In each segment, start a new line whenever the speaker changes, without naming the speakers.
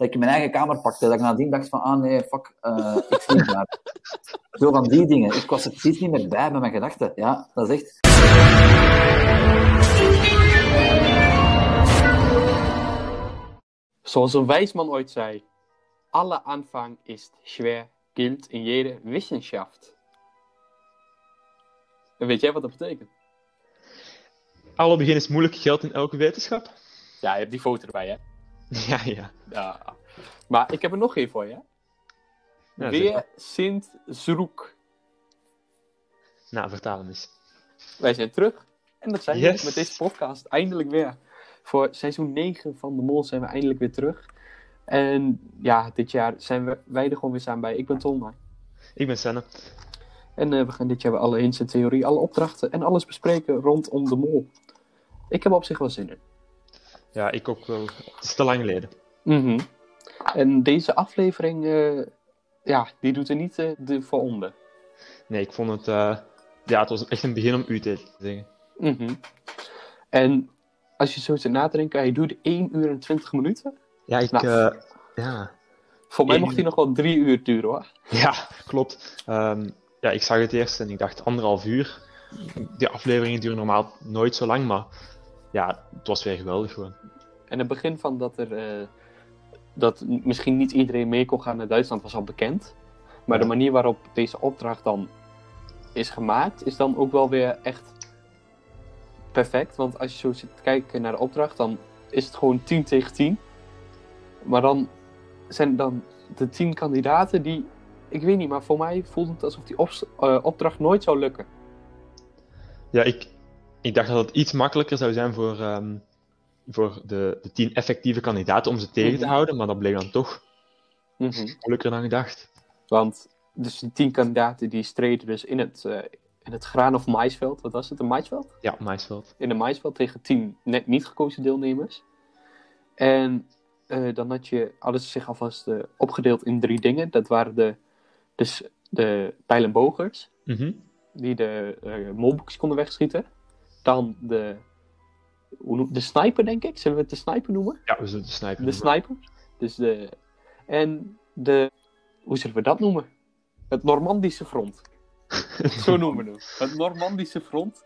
dat ik in mijn eigen kamer pakte. Dat ik nadien dacht van, ah nee, fuck, uh, ik zie daar. Zo van die dingen. Ik was er precies niet meer bij met mijn gedachten. Ja, dat is echt...
Zoals een wijsman ooit zei, alle aanvang is schwer, gilt in jede Wissenschaft. En weet jij wat dat betekent?
Alle begin is moeilijk, geldt in elke wetenschap.
Ja, je hebt die foto erbij, hè?
Ja, ja.
ja. Maar ik heb er nog één voor je. Ja, Weer Sint Zroek.
Nou, vertaal hem eens.
Wij zijn terug. En dat zijn we met deze podcast. Eindelijk weer. Voor seizoen 9 van De Mol zijn we eindelijk weer terug. En ja, dit jaar zijn we, wij er gewoon weer samen bij. Ik ben Tom.
Ik ben Senne.
En uh, we gaan dit jaar weer alle hints en theorie, alle opdrachten en alles bespreken rondom De Mol. Ik heb op zich wel zin in.
Ja, ik ook wel. Het is te lang geleden.
Mm En deze aflevering, uh, ja, die doet er niet uh, de voor onder.
Nee, ik vond het, uh, ja, het was echt een begin om u te zeggen.
Mm En als je zo zit na te denken, hij doet 1 uur en 20 minuten.
Ja, ik, nou, ja.
Voor mij mocht hij nog wel 3 uur duren hoor.
Ja, klopt. Um, ja, ik zag het eerst en ik dacht anderhalf uur. Die afleveringen duren normaal nooit zo lang, maar ja, het was weer geweldig gewoon.
En het begin van dat er uh, dat misschien niet iedereen mee kon gaan naar Duitsland was al bekend. Maar de manier waarop deze opdracht dan is gemaakt, is dan ook wel weer echt perfect. Want als je zo zit te kijken naar de opdracht, dan is het gewoon 10 tegen 10. Maar dan zijn dan de 10 kandidaten die, ik weet niet, maar voor mij voelt het alsof die op, uh, opdracht nooit zou lukken.
Ja, ik, ik dacht dat het iets makkelijker zou zijn voor, um, voor de, de tien effectieve kandidaten om ze tegen te mhm. houden, maar dat bleek dan toch mm -hmm. moeilijker dan gedacht.
Want dus die tien kandidaten die streden dus in het, uh, in het graan- of maisveld. Wat was het, een maisveld?
Ja, maisveld.
In een maisveld tegen tien net niet gekozen deelnemers. En uh, dan had je alles zich alvast uh, opgedeeld in drie dingen. Dat waren de, dus de pijlenbogers,
mm -hmm.
die de molboekjes konden wegschieten. Dan de, hoe noem, de sniper, denk ik. Zullen we het de sniper noemen?
Ja, we zullen de sniper
De sniper. Dus de, en de, hoe zullen we dat noemen? Het Normandische front. Zo noemen we het. Het Normandische front.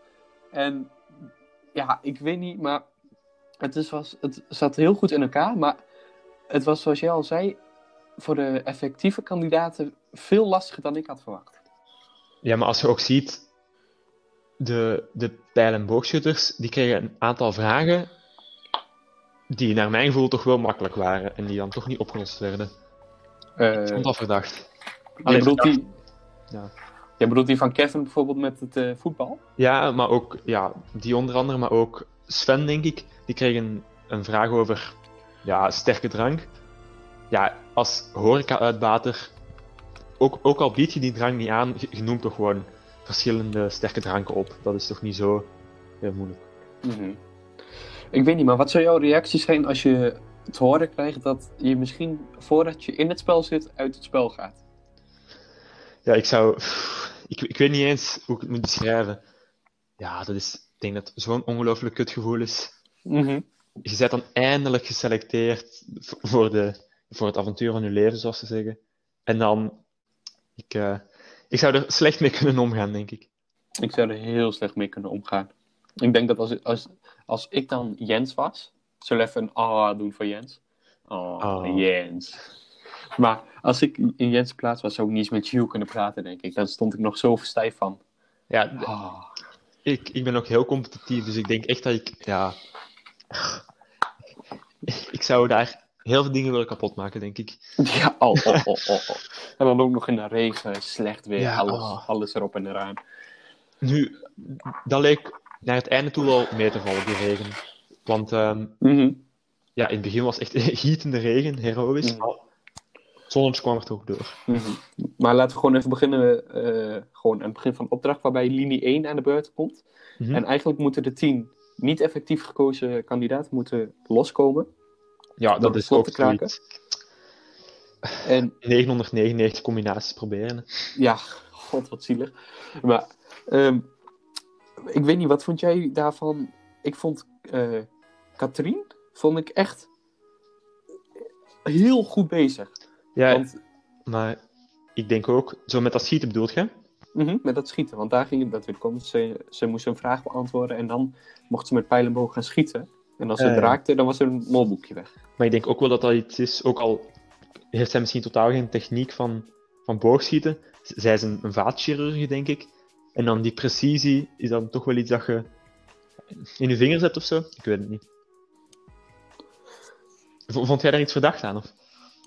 En ja, ik weet niet, maar het, is, was, het zat heel goed in elkaar. Maar het was, zoals jij al zei, voor de effectieve kandidaten veel lastiger dan ik had verwacht.
Ja, maar als je ook ziet, de, de pijl- en boogschutters, die kregen een aantal vragen die naar mijn gevoel toch wel makkelijk waren en die dan toch niet opgelost werden. Uh, ik vond dat verdacht.
Jij bedoelt, die... ja. Jij bedoelt die van Kevin bijvoorbeeld met het uh, voetbal?
Ja, maar ook ja, die onder andere, maar ook Sven, denk ik. Die kreeg een, een vraag over ja, sterke drank. Ja, als horeca-uitbater, ook, ook al bied je die drank niet aan, je noemt toch gewoon verschillende sterke dranken op. Dat is toch niet zo heel moeilijk.
Mm -hmm. Ik weet niet, maar wat zou jouw reactie zijn als je te horen krijgt dat je misschien voordat je in het spel zit, uit het spel gaat?
Ja, ik zou. Ik, ik weet niet eens hoe ik het moet beschrijven. Ja, dat is. Ik denk dat zo'n ongelooflijk kutgevoel is.
Mm -hmm.
Je bent dan eindelijk geselecteerd voor, de, voor het avontuur van je leven, zoals ze zeggen. En dan. Ik, uh, ik zou er slecht mee kunnen omgaan, denk ik.
Ik zou er heel slecht mee kunnen omgaan. Ik denk dat als, als, als ik dan Jens was, zullen we even een ah doen voor Jens. Oh, oh, Jens. Maar als ik in Jens plaats was, zou ik niet eens met Hugh kunnen praten, denk ik. Dan stond ik nog zo stijf van.
Ja, oh. ik, ik ben ook heel competitief, dus ik denk echt dat ik, ja... Ik zou daar heel veel dingen willen kapot maken, denk ik.
Ja, oh, oh, oh, oh, oh. En dan ook nog in de regen, slecht weer, ja, alles, oh. alles erop en eraan.
Nu, dat leek naar het einde toe wel mee te vallen, die regen. Want um,
mm -hmm.
ja, in het begin was het echt gietende regen, heroïs. Mm -hmm. Zonnetje kwam er toch door.
Mm -hmm. Maar laten we gewoon even beginnen, uh, gewoon aan het begin van de opdracht, waarbij linie 1 aan de beurt komt. En eigenlijk moeten de 10 niet effectief gekozen kandidaten moeten loskomen.
Ja, dat is ook
te kraken.
En 999 combinaties proberen.
Ja, god wat zielig. Maar um, ik weet niet, wat vond jij daarvan? Ik vond uh, Katrien, vond ik echt heel goed bezig.
Ja,
Want,
maar ik denk ook, zo met dat schieten bedoelt je?
mhm, met dat schieten, want daar ging het natuurlijk om. Ze, ze moest een vraag beantwoorden en dan mocht ze met pijl en boog gaan schieten. En als ze het
ja.
raakte, dan was er een molboekje weg.
Maar ik denk ook wel dat dat iets is, ook al heeft zij misschien totaal geen techniek van, van boogschieten. Zij is een, een vaatchirurg, denk ik. En dan die precisie is dan toch wel iets dat je in je vingers hebt of zo? Ik weet het niet. Vond jij daar iets verdacht aan? Of?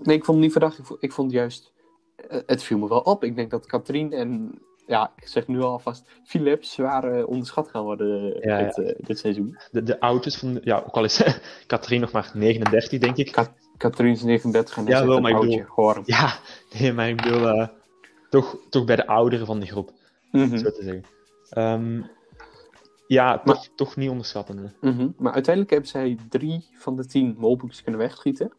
Nee, ik vond het niet verdacht. Ik vond, ik vond juist... eh, het viel me wel op. Ik denk dat Katrien en... Ja, ik zeg nu alvast... Philip zwaar eh, onderschat gaan worden eh,
Ja,
dit, eh, dit seizoen.
De, de oudjes van... ja, ook al is Katrien nog maar 39, denk ik.
Ka- Katrien is 39 en
Ja, wel, maar ik bedoel-. Ja, nee, maar ik bedoel... toch, toch bij de ouderen van de groep,
Mhm,
zo te zeggen. Ehm, ja, toch, toch niet onderschatten.
mhm. Maar uiteindelijk hebben zij drie van de tien molboekjes kunnen wegschieten.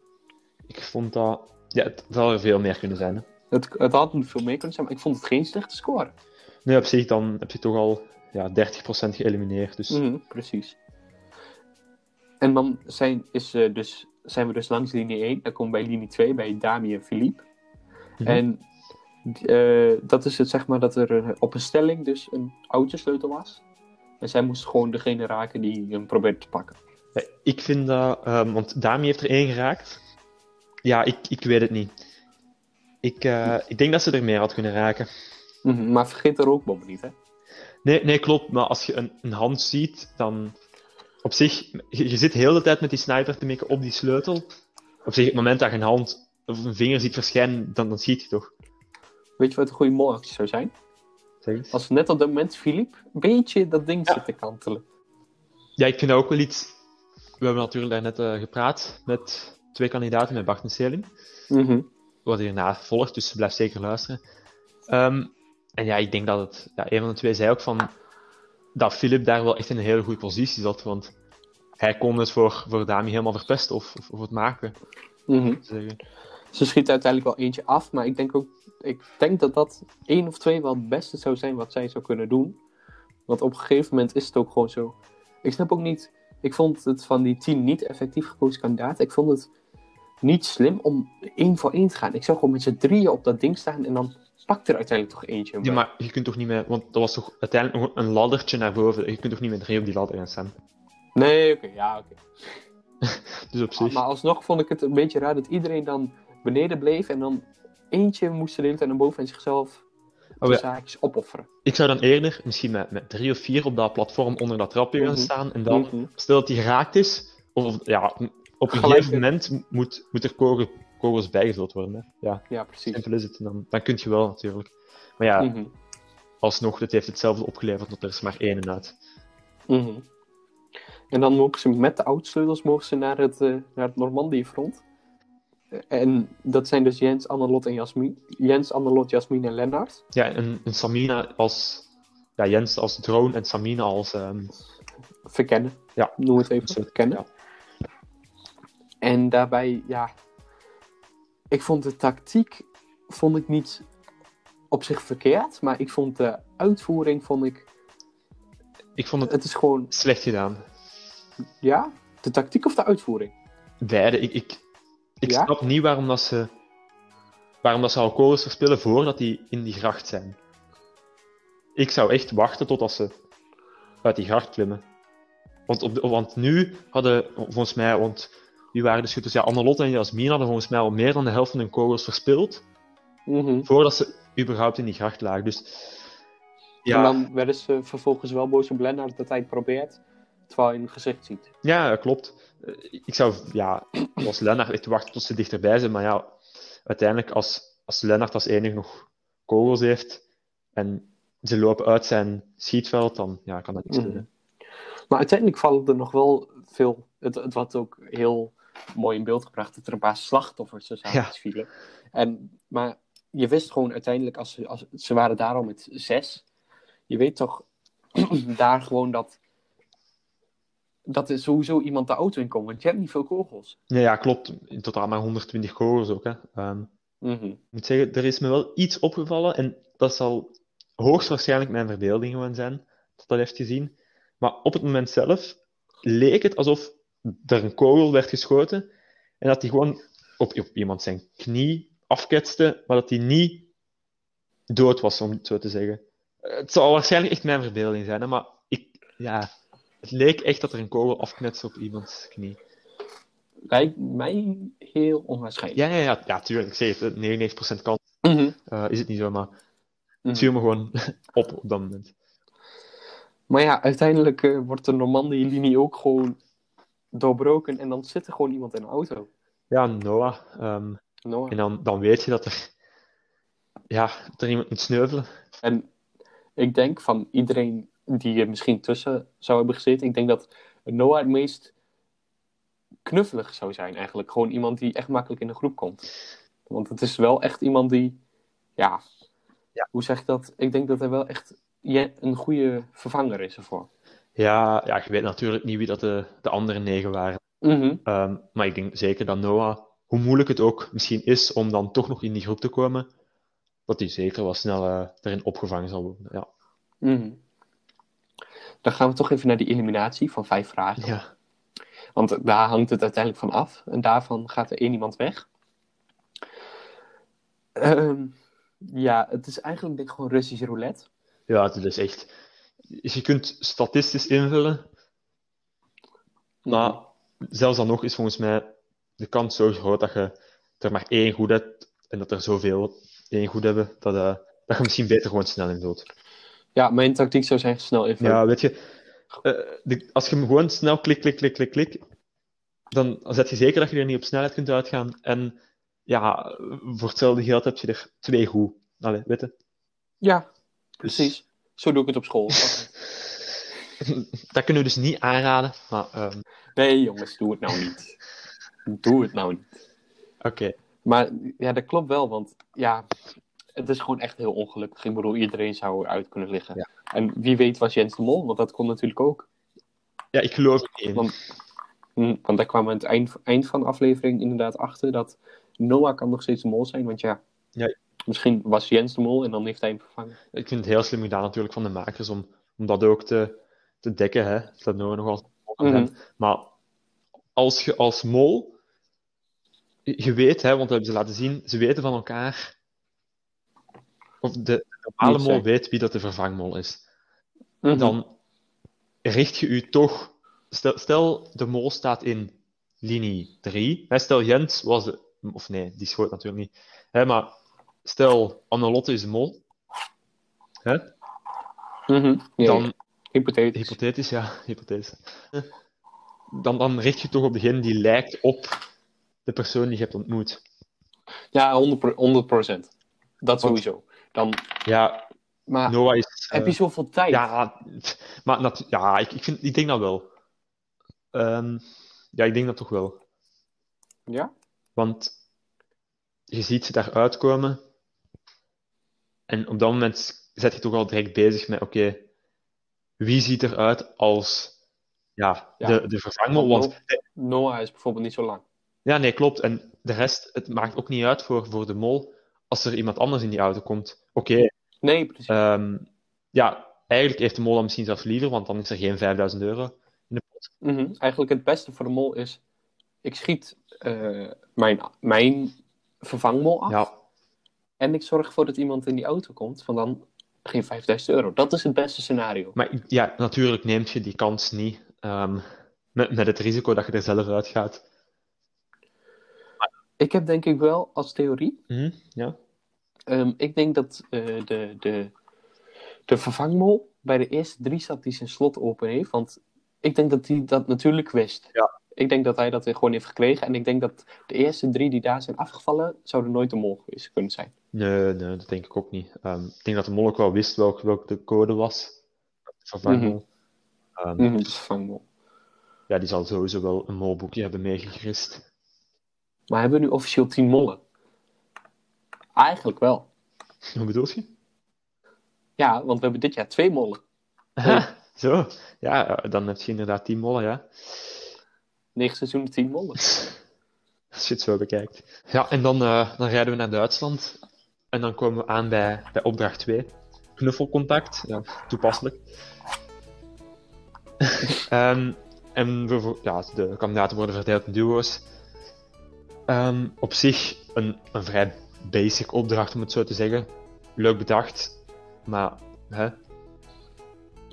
Ik vond dat... Ja, het zou er veel meer kunnen zijn. Hè.
Het, het had nog veel meer kunnen zijn, maar ik vond het geen slechte score.
Nu op zich, dan heb je toch al ja, 30% geëlimineerd. Dus
Mhm, precies. En dan zijn, is, eh, dus, zijn we dus langs linie 1. Dan komen we bij linie 2, bij Dami en Philippe.
Mhm.
En eh, dat is het, zeg maar, dat er eh, op een stelling dus een autosleutel was. En zij moest gewoon degene raken die hem probeerde te pakken.
Ik vind dat... ehm, want Dami heeft er één geraakt. Ja, ik, ik weet het niet. Ik, eh, ik denk dat ze er meer had kunnen raken.
Mhm, Maar vergeet de rookbom niet, hè?
Nee, nee, klopt. Maar als je een, een hand ziet, dan... Op zich, je, je zit heel de tijd met die sniper te mikken op die sleutel. Op zich, het moment dat je een hand of een vinger ziet verschijnen, dan, dan schiet je toch.
Weet je wat een goede molactie zou zijn?
Zeg eens.
Als net op dat moment Philippe een beetje dat ding
Ja.
zit te kantelen.
Ja, ik vind dat ook wel iets... We hebben natuurlijk daarnet eh gepraat met twee kandidaten, met Bart en Selim.
Mhm.
Wat hierna volgt, dus blijf zeker luisteren. Ehm, en ja, ik denk dat het... Ja, een van de twee zei ook van... Dat Philip daar wel echt in een hele goede positie zat, want... Hij kon het voor, voor Dami helemaal verpesten, of, of, of het maken.
Mhm. Ze schiet uiteindelijk wel eentje af, maar ik denk ook, ik denk dat dat één of twee wel het beste zou zijn wat zij zou kunnen doen. Want op een gegeven moment is het ook gewoon zo. Ik snap ook niet, ik vond het van die tien niet effectief gekozen kandidaten. Ik vond het niet slim om één voor één te gaan. Ik zou gewoon met z'n drieën op dat ding staan en dan pakt er uiteindelijk toch eentje.
Ja, maar je kunt toch niet meer... Want dat was toch uiteindelijk nog een laddertje naar boven. Je kunt toch niet met drie op die ladder gaan staan.
Nee, oké, ja, oké.
Dus op zich...
Maar alsnog vond ik het een beetje raar dat iedereen dan beneden bleef en dan eentje moest de hele tijd naar boven en zichzelf
Oh,
de
ja.
zaakjes opofferen.
Ik zou dan eerder misschien met, met drie of vier op dat platform onder dat trapje gaan
Mhm.
staan. En dan,
Mhm.
stel dat die geraakt is, of- ja, op een gegeven moment moet, moet er kogel, kogels bijgevuld worden. Hè. Ja,
Ja, precies.
simpel is het. En dan, dan kun je wel natuurlijk. Maar ja,
Mhm.
alsnog, het heeft hetzelfde opgeleverd, want er is maar één en uit.
Mhm. En dan mogen ze met de oudsleutels mogen ze naar het, eh, naar het Normandië-front. Eh, En dat zijn dus Jens, Annelot en Jasmin. Jens, Annelot, Jasmin en Lennart.
Ja, en, en Samina als... Ja, Jens als drone en Samina als... ehm,
Verkennen.
Ja.
Noem het even
Zo,
verkennen.
ja.
En daarbij, ja... Ik vond de tactiek vond ik niet op zich verkeerd. Maar ik vond de uitvoering, vond ik...
ik vond het
Het is gewoon,
slecht gedaan.
ja... De tactiek of de uitvoering?
Beide. Ik, ik, ik
Ja?
snap niet waarom dat ze... Waarom dat ze al kogels verspillen voordat die in die gracht zijn. Ik zou echt wachten totdat ze uit die gracht klimmen. Want, op de- want nu hadden, volgens mij, want wie waren de schutters? Ja, Annelotte en Jasmin hadden volgens mij al meer dan de helft van hun kogels verspild,
Mhm.
voordat ze überhaupt in die gracht lagen. Dus, ja,
En dan werden ze vervolgens wel boos op Lennart dat hij het probeert, terwijl hij in het gezicht ziet.
ja, klopt. Eh, Ik zou, ja, als Lennart echt wachten tot ze dichterbij zijn, maar ja, uiteindelijk als, als Lennart als enige nog kogels heeft en ze lopen uit zijn schietveld, dan ja, kan dat niks doen. hè.
Maar uiteindelijk vallen er nog wel veel. Het, het wordt ook heel mooi in beeld gebracht dat er een paar slachtoffers tussen
Ja.
vielen. En, maar je wist gewoon uiteindelijk, als ze, als, ze waren daar al met zes. Je weet toch daar gewoon dat. Dat er sowieso iemand de auto in komt, want je hebt niet veel kogels.
Ja, ja, klopt. In totaal maar 120 kogels ook. Hè. Ehm,
Mhm.
Ik moet zeggen, er is me wel iets opgevallen en dat zal hoogstwaarschijnlijk mijn verbeelding gewoon zijn, dat dat heeft gezien. Maar op het moment zelf leek het alsof er een kogel werd geschoten en dat die gewoon op, op iemand zijn knie afketste, maar dat hij niet dood was, om het zo te zeggen. Het zal waarschijnlijk echt mijn verbeelding zijn, hè, maar ik, ja, het leek echt dat er een kogel afknetste op iemands knie.
Lijkt mij heel onwaarschijnlijk.
Ja, ja, ja, ja tuurlijk. Ik zeg het, 99% kans
Mhm.
eh, is het niet zo, maar het viel me gewoon op op dat moment.
Maar ja, uiteindelijk eh, wordt de Normandië-linie ook gewoon doorbroken en dan zit er gewoon iemand in een auto.
Ja, Noah. ehm,
Noah.
en dan, dan weet je dat er, ja, dat er iemand moet sneuvelen.
En ik denk van iedereen die er misschien tussen zou hebben gezeten, ik denk dat Noah het meest knuffelig zou zijn eigenlijk. Gewoon iemand die echt makkelijk in de groep komt. Want het is wel echt iemand die, ja,
Ja.
hoe zeg ik dat? Ik denk dat hij wel echt een goede vervanger is ervoor.
Ja, ja, je weet natuurlijk niet wie dat de, de andere negen waren.
Mhm.
Ehm, maar ik denk zeker dat Noah, hoe moeilijk het ook misschien is om dan toch nog in die groep te komen, dat hij zeker wel snel eh, erin opgevangen zal worden. Ja.
Mhm. Dan gaan we toch even naar die eliminatie van vijf vragen.
Ja.
Want daar hangt het uiteindelijk van af. En daarvan gaat er één iemand weg. Ehm, ja, het is eigenlijk denk ik gewoon Russisch roulette.
ja, het is echt. Je kunt statistisch invullen, maar zelfs dan nog is volgens mij de kans zo groot dat je er maar één goed hebt en dat er zoveel één goed hebben, dat, eh, dat je misschien beter gewoon snel invult.
Ja, mijn tactiek zou zijn snel invullen.
Ja, weet je, eh, de- als je hem gewoon snel klik, klik, klik, klik, klik, dan zet je zeker dat je er niet op snelheid kunt uitgaan. En ja, voor hetzelfde geld heb je er twee goed. Allee, weet je?
Ja,
Dus-
precies. Zo doe ik het op school.
Dat kunnen we dus niet aanraden, maar ehm,
nee, jongens, doe het nou niet. Doe het nou niet.
oké.
Maar ja, dat klopt wel, want ja, het is gewoon echt heel ongelukkig. Ik bedoel, iedereen zou eruit kunnen liggen.
Ja.
En wie weet was Jens de Mol, want dat kon natuurlijk ook.
Ja, ik geloof er niet.
Want, hm, want daar kwam aan het eind, eind van de aflevering inderdaad achter dat Noah kan nog steeds de mol zijn. Want ja,
Ja.
misschien was Jens de mol en dan heeft hij hem vervangen.
Ik vind het heel slim gedaan natuurlijk van de makers om, om dat ook te, te dekken, hè. Dat Noah nog als.
Mhm.
Maar als je als mol, je weet, hè, want dat hebben ze laten zien, ze weten van elkaar, of de, normale mol weet wie dat de vervangmol is.
Mhm.
Dan richt je u toch, stel, stel de mol staat in linie 3, hè, stel Jens was de, of nee, die schoot natuurlijk niet, hè, maar stel Annelotte is de mol, hè,
Mhm. Ja,
dan
hypothetisch.
Hypothetisch, ja, hypothetisch. Dan, dan richt je toch op degene die lijkt op de persoon die je hebt ontmoet.
ja, 100%, 100%. Dat sowieso. Dan,
Ja,
maar
Noah is.
heb je
eh,
zoveel tijd?
ja, maar nat- ja, ik, ik, vind, ik denk dat wel. Ehm, ja, ik denk dat toch wel.
Ja?
Want je ziet ze daar uitkomen. En op dat moment zet je toch al direct bezig met: oké, wie ziet eruit als ja,
Ja.
de, de vervangmol? Want
Noah is bijvoorbeeld niet zo lang.
Ja, nee, klopt. En de rest, het maakt ook niet uit voor, voor de mol als er iemand anders in die auto komt. Oké,
Nee, precies.
ehm, ja, eigenlijk heeft de mol dan misschien zelfs liever, want dan is er geen 5000 euro in de pot.
Mhm. Eigenlijk het beste voor de mol is, ik schiet eh, mijn, mijn vervangmol af.
Ja,
En ik zorg ervoor dat iemand in die auto komt van dan geen 5000 euro. Dat is het beste scenario.
maar ja, natuurlijk neemt je die kans niet ehm, met, met het risico dat je er zelf uitgaat.
Ik heb denk ik wel als theorie.
Mhm, ja.
ehm, ik denk dat eh, de, de, de vervangmol bij de eerste drie zat die zijn slot open heeft. Want ik denk dat hij dat natuurlijk wist.
Ja.
Ik denk dat hij dat gewoon heeft gekregen. En ik denk dat de eerste drie die daar zijn afgevallen, zouden nooit de mol geweest kunnen zijn.
Nee, nee, dat denk ik ook niet. Ehm, ik denk dat de mol ook wel wist welke welk de code was. Vervangmol. Ehm,
Mhm, de vervangmol.
Ja, die zal sowieso wel een molboekje hebben meegegrist.
Maar hebben we nu officieel 10 mollen? Eigenlijk wel.
Hoe bedoel je?
Ja, want we hebben dit jaar twee mollen.
Zo, ja, dan heb je inderdaad 10 mollen, ja.
Negen seizoenen, tien mollen.
Als je het zo bekijkt. Ja, en dan, eh, dan rijden we naar Duitsland. En dan komen we aan bij, bij opdracht 2. Knuffelcontact. Ja, toepasselijk. Ehm, en we, ja, de kandidaten worden verdeeld in duo's. Ehm, op zich een, een vrij basic opdracht, om het zo te zeggen. Leuk bedacht, maar hè,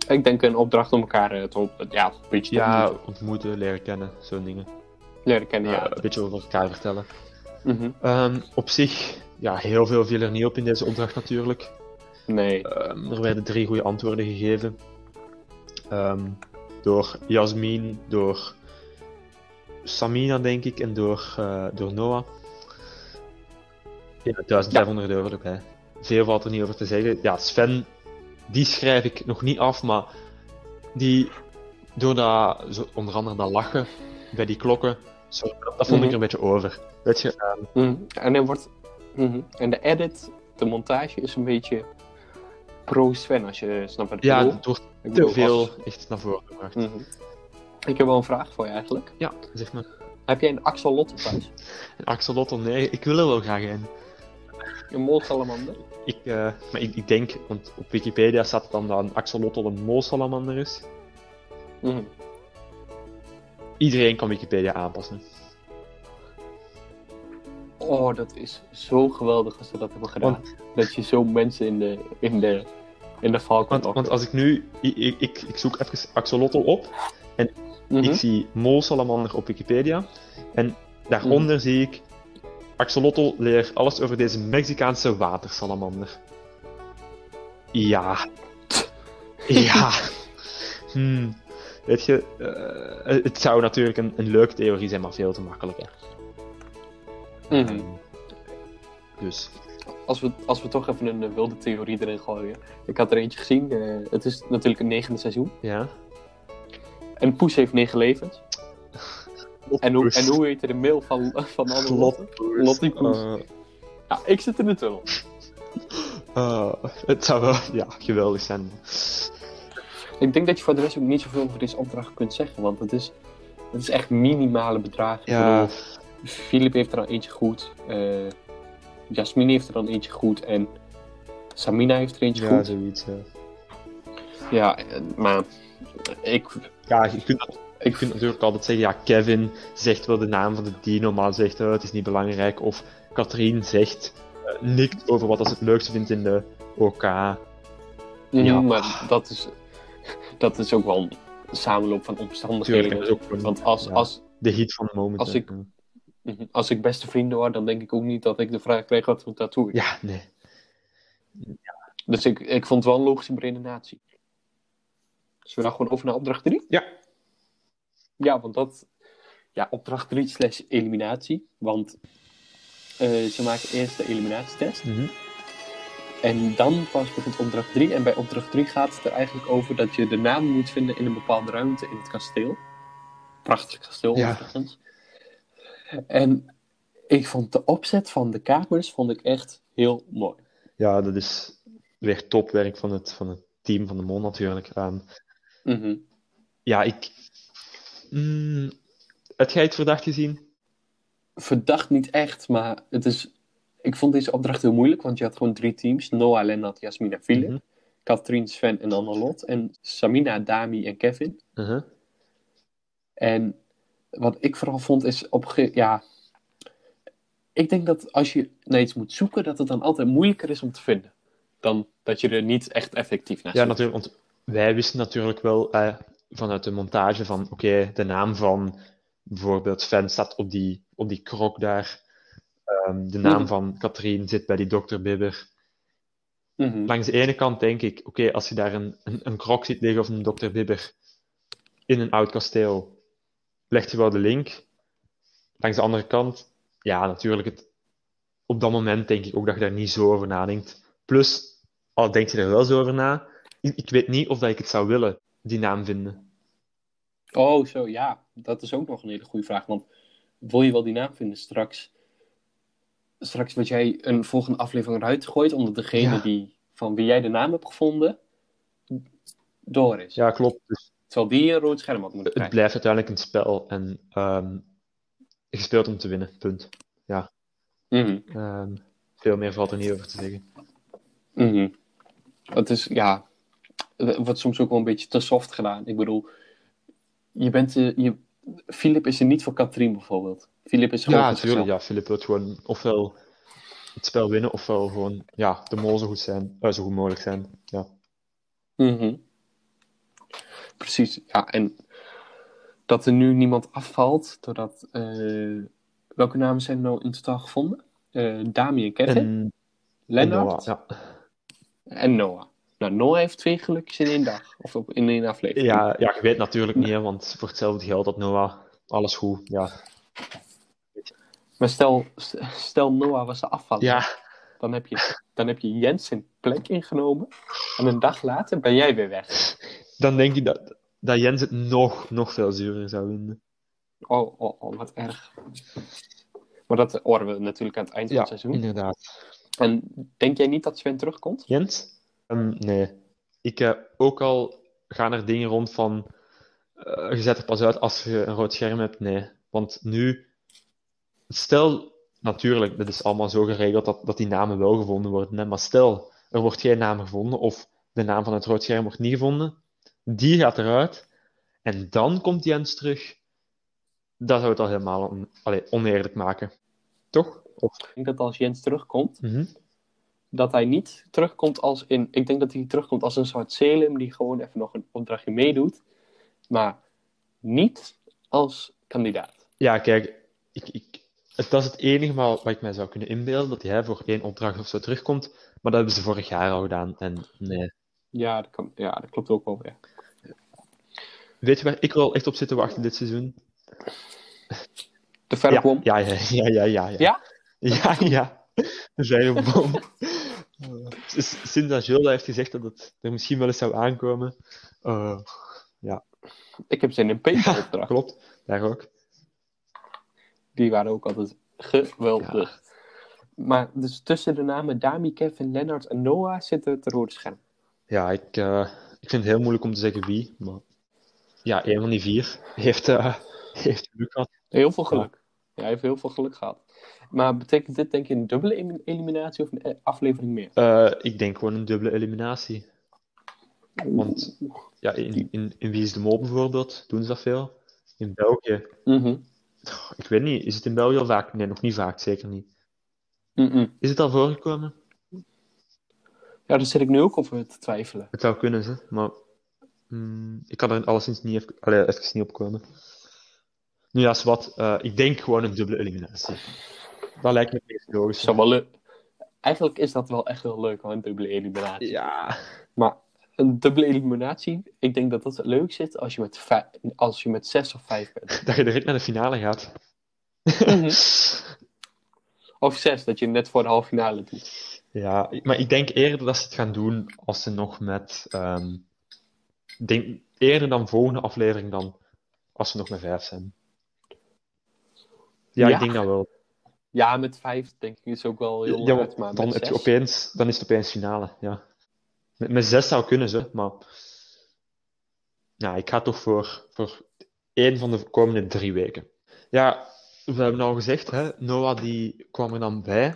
Ik denk een opdracht om elkaar eh, te ja, een beetje te
ja,
ontmoeten.
leren kennen, zo'n dingen.
leren kennen.
Ja,
Ja.
een beetje over elkaar vertellen.
Mhm.
Ehm, op zich, ja, heel veel viel er niet op in deze opdracht natuurlijk.
Nee.
Ehm, er werden drie goede antwoorden gegeven. Ehm, door Jasmin, door Samina, denk ik, en door, eh, door Noah. Ja, 1500 euro erbij. Veel valt er niet over te zeggen. Ja, Sven, die schrijf ik nog niet af, maar die, door dat, zo, onder andere dat lachen bij die klokken, zo, dat vond ik
Mhm.
er een beetje over. Weet je, ehm,
Mhm. En, er wordt, mhm. en de edit, de montage is een beetje pro-Sven, als je snapt wat ik
ja,
bedoel.
het wordt
Ik
te veel
als-
echt naar voren gebracht.
Mhm. Ik heb wel een vraag voor je eigenlijk.
Ja, zeg maar.
Heb jij een axolotl thuis?
Een axolotl, nee, ik wil er wel graag een.
Een molsalamander?
Ik, eh, maar ik, ik denk, want op Wikipedia staat dan dat een axolotl een molsalamander is.
Mhm.
Iedereen kan Wikipedia aanpassen.
Oh, dat is zo geweldig als ze dat hebben gedaan. dat je zo mensen in de, in de, in de val kan
Want, want als ik nu, ik, ik, ik, zoek even axolotl op,
Mhm.
ik zie molsalamander op Wikipedia, en daaronder
Mhm.
zie ik axolotl leer alles over deze Mexicaanse watersalamander. Ja. ja. Hmm. Weet je, eh, het zou natuurlijk een, een leuke theorie zijn, maar veel te makkelijk. Hè.
Mhm.
Dus,
Als, we, als we toch even een wilde theorie erin gooien. Ik had er eentje gezien. eh, het is natuurlijk een negende seizoen.
ja.
En Poes heeft negen levens. En hoe, en hoe heette de mail van, van alle Lotte? Lottie.
Eh,
Ja, ik zit in de tunnel.
eh, het zou wel ja, geweldig zijn.
Ik denk dat je voor de rest ook niet zoveel over deze opdracht kunt zeggen. Want het is, het is echt minimale bedragen.
Ja,
Philip heeft er dan eentje goed. eh Jasmine heeft er dan eentje goed. En Samina heeft er eentje
ja
goed.
zoiets. ja.
Ja, maar ik,
Ja, je kunt, je kunt natuurlijk altijd zeggen, ja, Kevin zegt wel de naam van de dino, maar zegt, oh, het is niet belangrijk. Of Katrien zegt eh, niks over wat ze het leukste vindt in de OK.
Ja.
Ja.
maar dat is, dat is ook wel een samenloop van omstandigheden.
ook
Want als,
ja,
als,
de hit van het moment.
als ik- mhm, als ik beste vrienden hoor, dan denk ik ook niet dat ik de vraag kreeg wat voor tattoo.
Ja, nee.
Dus ik, ik vond het wel een logische redenatie. Zullen we dan gewoon over naar opdracht 3?
Ja.
Ja, want dat... Ja, opdracht 3 slash eliminatie. Want eh, ze maken eerst de eliminatietest.
Mhm.
En dan pas begint opdracht 3. En bij opdracht 3 gaat het er eigenlijk over dat je de naam moet vinden in een bepaalde ruimte in het kasteel. Prachtig kasteel,
Ja.
overigens. En ik vond de opzet van de kamers vond ik echt heel mooi.
Ja, dat is weer topwerk van het, van het team van de Mon natuurlijk. Ehm,
Mhm.
ja, ik... Mm, heb jij het verdacht gezien?
Verdacht niet echt, maar het is... Ik vond deze opdracht heel moeilijk, want je had gewoon drie teams. Noah, Lennart, Jasmina, Philip.
Mhm.
Katrien, Sven en Annelot. En Samina, Dami en Kevin.
Uh-huh.
En wat ik vooral vond is op ge- ja. Ik denk dat als je naar iets moet zoeken, dat het dan altijd moeilijker is om te vinden. Dan dat je er niet echt effectief naar
Ja,
zoekt.
natuurlijk, want wij wisten natuurlijk wel eh, vanuit de montage van, oké, de naam van bijvoorbeeld Sven staat op die, op die krok daar. Ehm, de naam
Mhm.
van Katrien zit bij die dokter Bibber.
Mhm.
Langs de ene kant denk ik, oké, als je daar een, een, een krok ziet liggen of een dokter Bibber in een oud kasteel, legt je wel de link. Langs de andere kant, ja, natuurlijk, het, op dat moment denk ik ook dat je daar niet zo over nadenkt. Plus, al denk je er wel zo over na, ik, ik weet niet of dat ik het zou willen, die naam vinden.
Oh, zo ja. Dat is ook nog een hele goede vraag. Want wil je wel die naam vinden straks? Straks word jij een volgende aflevering eruit gegooid, omdat degene
Ja.
die van wie jij de naam hebt gevonden door is.
Ja, klopt. Dus
Terwijl die een rood scherm had moeten
het
krijgen.
blijft uiteindelijk een spel en ehm, je speelt om te winnen, punt.
Mhm.
Ehm, veel meer valt er niet over te zeggen.
Mhm. Het is, ja, het wordt soms ook wel een beetje te soft gedaan. Ik bedoel, je bent, eh, je, Philip is er niet voor Katrien bijvoorbeeld. Filip is gewoon
Ja, natuurlijk. Ja, Philip wil gewoon ofwel het spel winnen, ofwel gewoon ja, de mol zo goed zijn, eh, zo goed mogelijk zijn. Ja.
Mhm. Precies, ja. En dat er nu niemand afvalt, doordat... eh, welke namen zijn er nou in totaal gevonden? Eh Dami en Kevin,
En,
Lennart
en Noah,
en Noah. Nou, Noah heeft twee gelukjes in één dag. Of op, in één
ja.
aflevering.
Ja, ja, je weet natuurlijk niet, hè, want voor hetzelfde geld had Noah alles goed. Ja,
Maar stel, stel Noah was de afvaller.
ja,
Dan, heb je, dan heb je Jens zijn plek ingenomen. En een dag later ben jij weer weg.
dan denk ik dat, dat Jens het nog, nog veel zuurder zou vinden.
Oh, oh, oh wat erg. Maar dat horen we natuurlijk aan het eind van
Ja,
het seizoen.
inderdaad.
En denk jij niet dat Sven terugkomt?
Jens? Ehm, nee. Ik eh, ook al gaan er dingen rond van eh, je zet er pas uit als je een rood scherm hebt. Nee. Want nu, stel natuurlijk, dat is allemaal zo geregeld dat, dat die namen wel gevonden worden. Hè, maar stel, er wordt geen naam gevonden of de naam van het rood scherm wordt niet gevonden. Die gaat eruit en dan komt Jens terug. Dat zou het al helemaal on- oneerlijk maken. Toch? Of,
Ik denk dat als Jens terugkomt,
Mhm.
Dat hij niet terugkomt als in... Ik denk dat hij terugkomt als een soort Salem die gewoon even nog een opdrachtje meedoet. Maar niet als kandidaat.
Ja, kijk, ik, ik, het, dat is het enige maar wat ik mij zou kunnen inbeelden, dat hij voor één opdracht of zo terugkomt. Maar dat hebben ze vorig jaar al gedaan. En nee.
Ja, dat, kan, ja, dat klopt ook wel weer.
Weet je waar ik wel echt op zit te wachten dit seizoen?
De verre
Ja,
bom.
ja, ja, ja, ja, ja.
Ja?
Ja, ja. De zijdelbom. Sinds dat Gilda heeft gezegd dat het er misschien wel eens zou aankomen. eh,
Ik heb zin in Peter opdracht.
klopt, daar ook.
Die waren ook altijd geweldig. Maar dus tussen de namen Dami, Kevin, Lennart en Noah zit het rode scherm.
Ja, ik, eh, ik vind het heel moeilijk om te zeggen wie. Maar ja, een van die vier heeft, eh, heeft geluk gehad.
Heel veel geluk. Ja, hij heeft heel veel geluk gehad. Maar betekent dit denk je een dubbele eliminatie of een eh, aflevering meer?
Eh, ik denk gewoon een dubbele eliminatie. Want ja, in, in, in Wie is de Mol bijvoorbeeld doen ze dat veel. In België,
Mhm.
ik weet niet, is het in België al vaak? Nee, nog niet vaak, zeker niet.
Mhm.
Is het al voorgekomen?
Ja, daar zit ik nu ook over te twijfelen.
Het zou kunnen, ze, maar mm, ik kan er alleszins niet even, allee, even niet op komen. Nu ja, is wat, eh, ik denk gewoon een dubbele eliminatie. Dat lijkt me het meest logisch.
Zou wel. Eigenlijk is dat wel echt heel leuk, hoor, een dubbele eliminatie.
Ja,
Maar een dubbele eliminatie, ik denk dat dat het leuk zit als je met, als je met zes of vijf bent.
dat je direct naar de finale gaat.
Of zes, dat je net voor de halve finale doet.
Ja, maar ik denk eerder dat ze het gaan doen als ze nog met. ik denk eerder dan volgende aflevering dan als ze nog met vijf zijn. Ja,
Ja.
ik denk dat wel.
Ja, met vijf denk ik is ook wel heel
Ja,
hard,
want
maar
dan, heb je opeens, dan is het opeens finale. Ja. Met, met zes zou kunnen ze, maar. Ja, ik ga toch voor, voor één van de komende drie weken. Ja, we hebben al gezegd, hè, Noah die kwam er dan bij.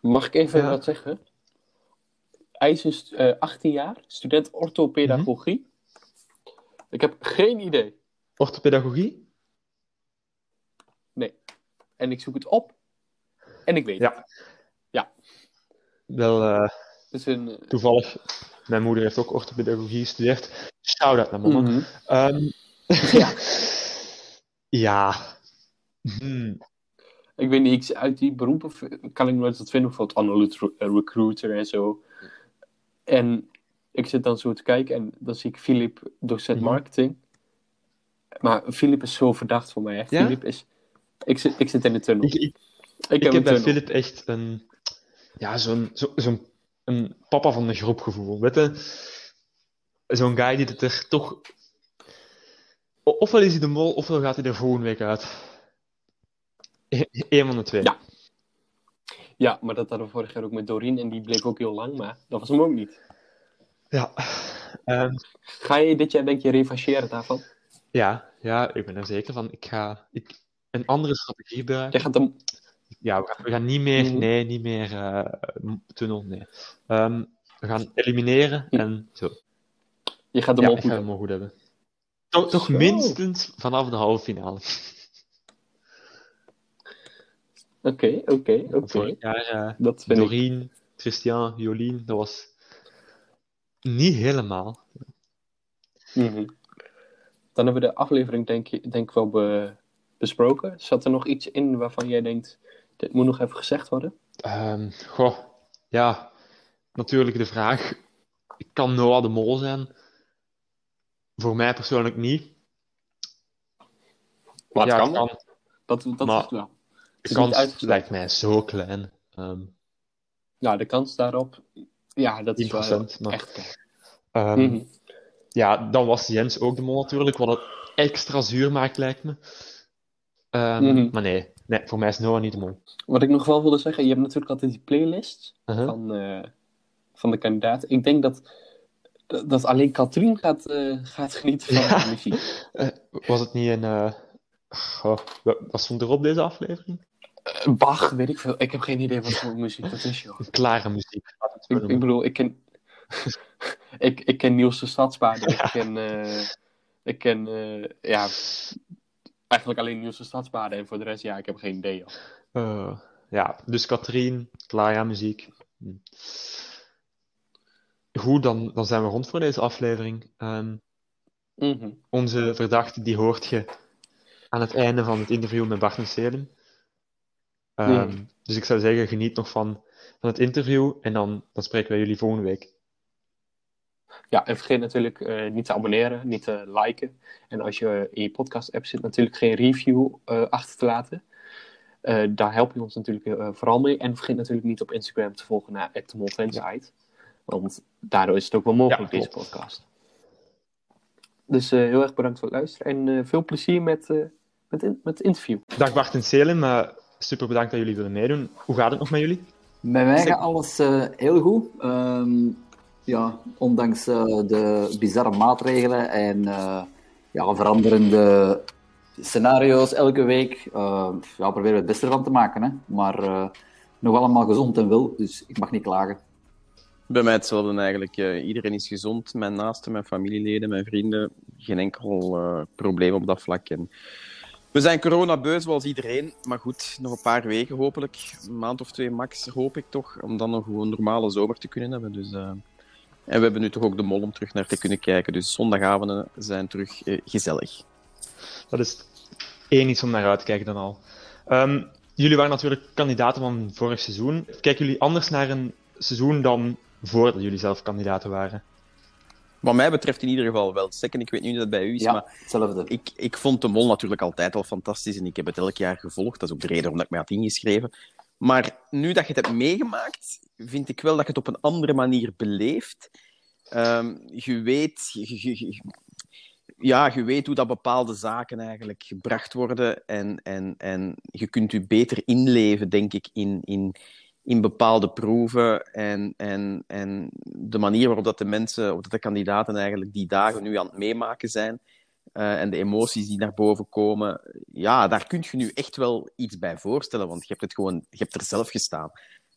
Mag ik even
Ja.
wat zeggen? Hij is dus eh, 18 jaar, student orthopedagogie. Ik heb geen idee.
Orthopedagogie?
En ik zoek het op. En ik weet
Ja.
het.
Wel, eh,
Het is een... eh,
toevallig, mijn moeder heeft ook orthopedagogie gestudeerd. Shout-out naar mama.
mhm.
Ehm,
Ja.
ja. Hmm.
Ik weet niet, ik, uit die beroepen kan ik nooit wat vinden. Bijvoorbeeld analytical recruiter en zo. En ik zit dan zo te kijken en dan zie ik Filip, docent
Mhm.
marketing. Maar Filip is zo verdacht voor mij. Hè.
Ja?
Filip is... Ik zit, ik zit in de tunnel.
Ik, ik,
heb
bij. Philip echt een, ja, zo'n, zo, zo'n een papa van de groep gevoel. Weet je? Zo'n guy die het er toch. Ofwel is hij de mol, ofwel gaat hij er volgende week uit. Eén van de twee.
Ja. Ja, maar dat hadden we vorig jaar ook met Doreen. En die bleef ook heel lang, maar dat was hem ook niet.
Ja. Ehm,
Ga je dit jaar denk je revancheren daarvan?
ja, ja, ik ben er zeker van. Ik ga ik, een andere strategie gebruiken.
Jij gaat hem...
Ja, we gaan, we gaan niet meer,
Mhm.
nee, niet meer eh, tunnel, nee. Ehm, we gaan elimineren en zo.
Je gaat hem
Ja, ik ga
goed
hem goed hebben. Toch, minstens vanaf de halve finale.
Oké, oké, oké.
Eh,
Dat vind ik...
Doreen, Christian, Jolien, dat was niet helemaal.
Mhm. Dan hebben we de aflevering denk, ik- denk ik wel be- besproken. Zat er nog iets in waarvan jij denkt, dit moet nog even gezegd worden?
Ehm, goh, ja, natuurlijk de vraag, kan Noah de Mol zijn? Voor mij persoonlijk niet.
Maar het
ja,
kan.
kan.
Dat, dat
Maar-
is het wel.
De kans lijkt mij zo klein. Ehm
Ja, de kans daarop, ja, dat is wel
10%, maar-
echt
ehm,
Mhm.
Ja, dan was Jens ook de mol natuurlijk, wat het extra zuur maakt, lijkt me. Ehm,
Mhm.
Maar nee, nee, voor mij is Noah niet de mol.
Wat ik nog wel wilde zeggen, je hebt natuurlijk altijd die playlist
Uh-huh.
van, eh, van de kandidaten. Ik denk dat, dat alleen Katrien gaat, eh, gaat genieten van de muziek.
Eh, was het niet een... wa- wat stond er op deze aflevering?
Bach, weet ik veel. Ik heb geen idee wat voor muziek dat is, joh.
Klare muziek.
Ik, bedoel, ik ken, ik, ik ken Niels de Stadsbaarder. Ik ken, ik ken ja, eigenlijk alleen de Stadsbaarder. En voor de rest, ja, ik heb geen idee.
Eh, ja, dus Katrien, Clara muziek. Hm. Goed, dan, dan zijn we rond voor deze aflevering. Ehm,
Mhm.
onze verdachte, die hoort je aan het einde van het interview met Bart en Selim. Ehm,
Mhm.
Dus ik zou zeggen, geniet nog van, van het interview en dan, dan spreken wij jullie volgende week.
Ja, en vergeet natuurlijk eh, niet te abonneren, niet te liken. En als je in je podcast-app zit, natuurlijk geen review eh, achter te laten. Eh, daar help je ons natuurlijk vooral mee. En vergeet natuurlijk niet op Instagram te volgen naar @moltensite. Want daardoor is het ook wel mogelijk,
Ja,
deze podcast. Dus eh, heel erg bedankt voor het luisteren. En eh, veel plezier met, eh, met, in- met het interview.
Dag Bart en Selim, super bedankt dat jullie willen meedoen. Hoe gaat het nog met jullie?
Bij mij gaat alles eh, heel goed. Ehm, ja, ondanks eh, de bizarre maatregelen en eh, ja, veranderende scenario's elke week, eh, ja, proberen we het beste ervan te maken. Hè? Maar nog allemaal gezond en wel, dus ik mag niet klagen.
Bij mij hetzelfde eigenlijk. Iedereen is gezond, mijn naasten, mijn familieleden, mijn vrienden. Geen enkel probleem op dat vlak. En we zijn coronabeus zoals iedereen, maar goed, nog een paar weken hopelijk. Een maand of twee max, hoop ik toch, om dan nog gewoon een normale zomer te kunnen hebben. Dus, En we hebben nu toch ook de mol om terug naar te kunnen kijken. Dus zondagavonden zijn terug eh, gezellig.
Dat is één iets om naar uit te kijken dan al. Ehm, jullie waren natuurlijk kandidaten van vorig seizoen. Kijken jullie anders naar een seizoen dan voordat jullie zelf kandidaten waren?
Wat mij betreft in ieder geval wel. Second, ik weet niet hoe dat bij u is,
Ja,
maar
hetzelfde.
Ik, ik vond de Mol natuurlijk altijd al fantastisch en ik heb het elk jaar gevolgd. Dat is ook de reden waarom ik mij had ingeschreven. Maar nu dat je het hebt meegemaakt, vind ik wel dat je het op een andere manier beleeft. Ehm, je weet... ja, je weet hoe dat bepaalde zaken eigenlijk gebracht worden en, en, en je kunt je beter inleven, denk ik, in, in, in bepaalde proeven en, en, en de manier waarop dat de mensen, of dat de kandidaten eigenlijk die dagen nu aan het meemaken zijn eh, en de emoties die naar boven komen, ja, daar kun je nu echt wel iets bij voorstellen, want je hebt het gewoon, je hebt er zelf gestaan.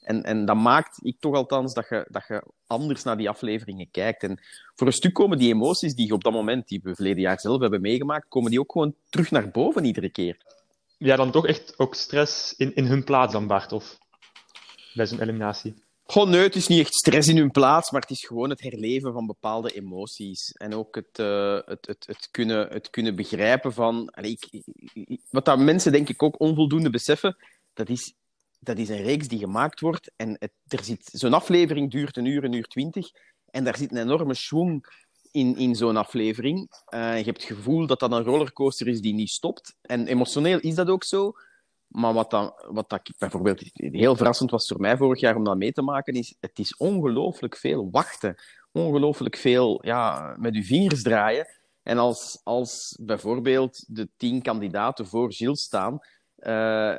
En, en dat maakt, ik toch althans, dat je, dat je anders naar die afleveringen kijkt. En voor een stuk komen die emoties die je op dat moment, die we verleden jaar zelf hebben meegemaakt, komen die ook gewoon terug naar boven iedere keer.
Ja, dan toch echt ook stress in, in hun plaats dan, Bart, of bij zo'n eliminatie?
Goh, nee, het is niet echt stress in hun plaats, maar het is gewoon het herleven van bepaalde emoties. En ook het, eh, het, het, het, kunnen, het kunnen begrijpen van... Allee, ik, wat dat mensen denk ik ook onvoldoende beseffen, dat is, dat is een reeks die gemaakt wordt en er zit, zo'n aflevering duurt een uur, een uur twintig, en daar zit een enorme schwung in, in zo'n aflevering. Eh, je hebt het gevoel dat dat een rollercoaster is die niet stopt. En emotioneel is dat ook zo. Maar wat, dan, wat dat bijvoorbeeld heel verrassend was voor mij vorig jaar om dat mee te maken, is het is ongelooflijk veel wachten. Ongelooflijk veel ja, met uw vingers draaien. En als, als bijvoorbeeld de tien kandidaten voor Gilles staan, eh,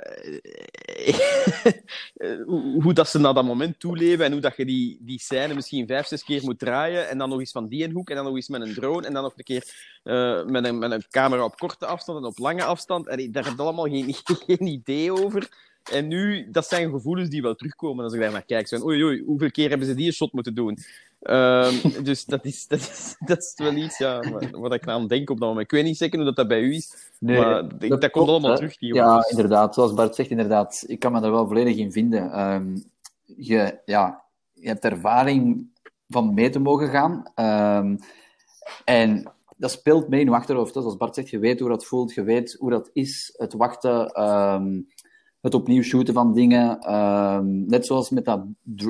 hoe, hoe dat ze naar dat moment toeleven en hoe dat je die, die scène misschien vijf, zes keer moet draaien en dan nog eens van die hoek en dan nog eens met een drone en dan nog een keer eh, met, een, met een camera op korte afstand en op lange afstand. En daar heb je allemaal geen, geen idee over. En nu, dat zijn gevoelens die wel terugkomen als ik daar naar kijk. Van, oei, oei, hoeveel keer hebben ze die shot moeten doen? Ehm, dus dat is, dat, is, dat is wel iets ja, wat ik aan denk op dat moment. Ik weet niet zeker hoe dat, dat bij u is, maar ik- dat, komt
klopt,
allemaal
hè.
terug. Die
Ja,
jongens.
inderdaad. Zoals Bart zegt, inderdaad. Ik kan me daar wel volledig in vinden. Ehm, je, ja, je hebt ervaring van mee te mogen gaan. Ehm, en dat speelt mee in je achterhoofd. hè. Zoals Bart zegt, je weet hoe dat voelt, je weet hoe dat is. Het wachten, ehm, het opnieuw shooten van dingen. Net zoals met dat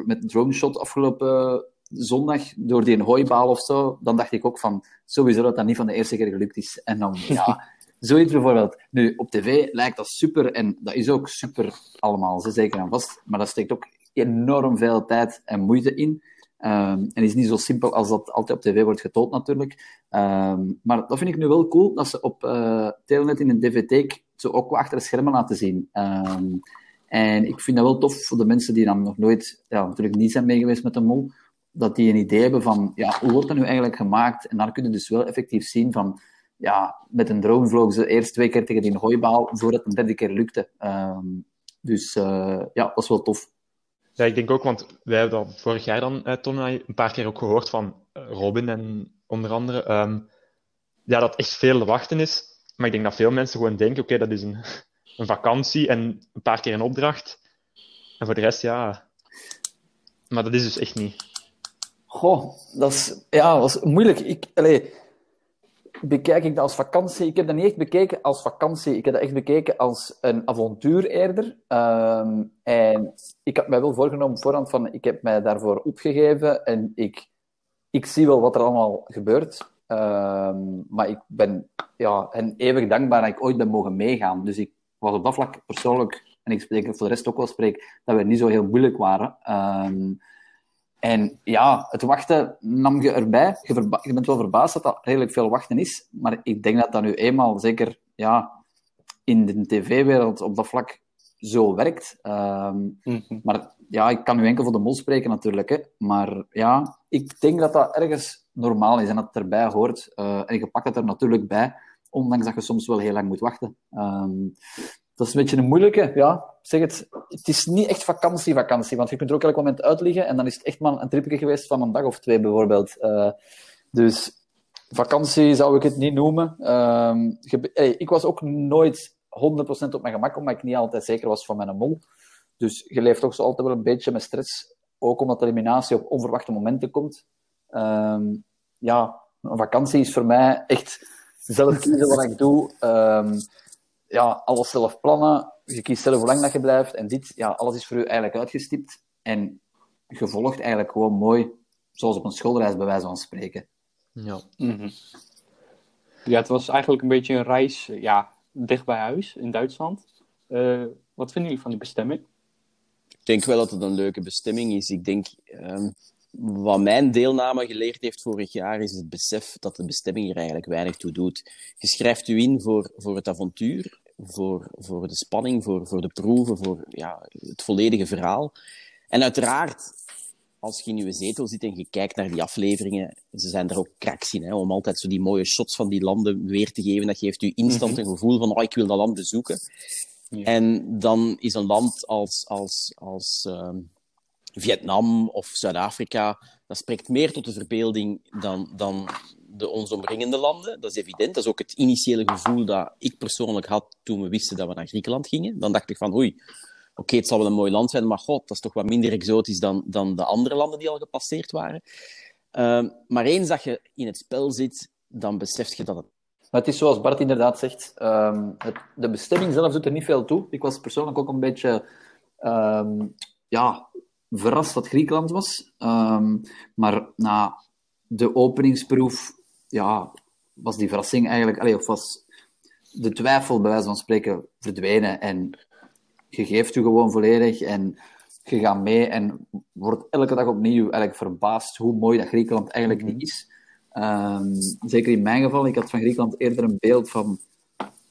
met drone shot afgelopen zondag, door die hooibaal of zo. Dan dacht ik ook van, sowieso dat dat niet van de eerste keer gelukt is. En dan, ja... Zoiets bijvoorbeeld. Nu, op tv lijkt dat super, en dat is ook super allemaal, ze zeker en vast, maar dat steekt ook enorm veel tijd en moeite in. Ehm, en is niet zo simpel als dat altijd op tv wordt getoond, natuurlijk. Ehm, maar dat vind ik nu wel cool, dat ze op eh Telenet in een dvd zo ook wat achter de schermen laten zien. Ehm, en ik vind dat wel tof voor de mensen die dan nog nooit, ja, natuurlijk niet zijn meegeweest met de mol, dat die een idee hebben van, ja, hoe wordt dat nu eigenlijk gemaakt? En daar kunnen dus wel effectief zien van, ja, met een drone vlogen ze eerst twee keer tegen die hooibaal voordat het een derde keer lukte. Ehm, dus eh, ja, dat is wel tof.
Ja, ik denk ook, want wij hebben dat vorig jaar dan, eh, Tom een paar keer ook gehoord van eh, Robin en onder andere. ehm, ja, dat echt veel wachten is. Maar ik denk dat veel mensen gewoon denken, oké, dat is een, een vakantie en een paar keer een opdracht. En voor de rest, ja... Maar dat is dus echt niet.
Goh, dat is, ja, dat is moeilijk. Ik, allee, bekijk ik dat als vakantie? Ik heb dat niet echt bekeken als vakantie. Ik heb dat echt bekeken als een avontuur eerder. Ehm, en ik had mij wel voorgenomen voorhand van, ik heb mij daarvoor opgegeven en ik, ik zie wel wat er allemaal gebeurt. Ehm, maar ik ben ja, hen eeuwig dankbaar dat ik ooit ben mogen meegaan. Dus ik was op dat vlak persoonlijk, en ik spreek voor de rest ook wel spreek, dat we niet zo heel moeilijk waren. Ehm, en ja, het wachten nam je erbij. Je, bent wel verbaasd dat dat redelijk veel wachten is. Maar ik denk dat dat nu eenmaal, zeker ja, in de tv-wereld op dat vlak, zo werkt. Ehm,
Mhm.
maar ja, ik kan nu enkel voor de mol spreken natuurlijk. Hè. Maar ja, ik denk dat dat ergens normaal is en dat het erbij hoort. Eh, en je pakt het er natuurlijk bij, ondanks dat je soms wel heel lang moet wachten. Ehm, dat is een beetje een moeilijke, ja. Zeg het, het is niet echt vakantie-vakantie, want je kunt er ook elk moment uit liggen en dan is het echt maar een tripje geweest van een dag of twee bijvoorbeeld. Eh, dus vakantie zou ik het niet noemen. Ehm, ik was ook nooit 100% op mijn gemak, omdat ik niet altijd zeker was van mijn mol. Dus je leeft toch zo altijd wel een beetje met stress, ook omdat de eliminatie op onverwachte momenten komt. Ehm, ja, een vakantie is voor mij echt zelf kiezen wat ik doe. Ehm, ja, alles zelf plannen. Je kiest zelf hoe lang dat je blijft. En dit, ja, alles is voor u eigenlijk uitgestipt. En je volgt eigenlijk gewoon mooi, zoals op een schoolreis bij wijze van spreken.
Ja.
Mhm. Ja, het was eigenlijk een beetje een reis ja, dicht bij huis in Duitsland. Eh, wat vinden jullie van die bestemming?
Ik denk wel dat het een leuke bestemming is. Ik denk, ehm, wat mijn deelname geleerd heeft vorig jaar, is het besef dat de bestemming er eigenlijk weinig toe doet. Je schrijft u in voor, voor het avontuur, voor, voor de spanning, voor, voor de proeven, voor ja, het volledige verhaal. En uiteraard, als je in je zetel zit en je kijkt naar die afleveringen, ze zijn er ook kraks in, hè, om altijd zo die mooie shots van die landen weer te geven. Dat geeft u instant een gevoel van, oh, ik wil dat land bezoeken.
Ja.
En dan is een land als, als, als ehm, Vietnam of Zuid-Afrika, dat spreekt meer tot de verbeelding dan, dan de ons omringende landen. Dat is evident. Dat is ook het initiële gevoel dat ik persoonlijk had toen we wisten dat we naar Griekenland gingen. Dan dacht ik van, oei, oké, het zal wel een mooi land zijn, maar god, dat is toch wat minder exotisch dan, dan de andere landen die al gepasseerd waren. Ehm, maar eens dat je in het spel zit, dan besef je dat het
het is zoals Bart inderdaad zegt, ehm, het, de bestemming zelf doet er niet veel toe. Ik was persoonlijk ook een beetje ehm, ja, verrast dat Griekenland was. Maar na de openingsproef ja, was die verrassing eigenlijk, allee, of was de twijfel bij wijze van spreken verdwenen. En je geeft je gewoon volledig en je gaat mee en wordt elke dag opnieuw eigenlijk verbaasd hoe mooi dat Griekenland eigenlijk niet is. Ehm, zeker in mijn geval, ik had van Griekenland eerder een beeld van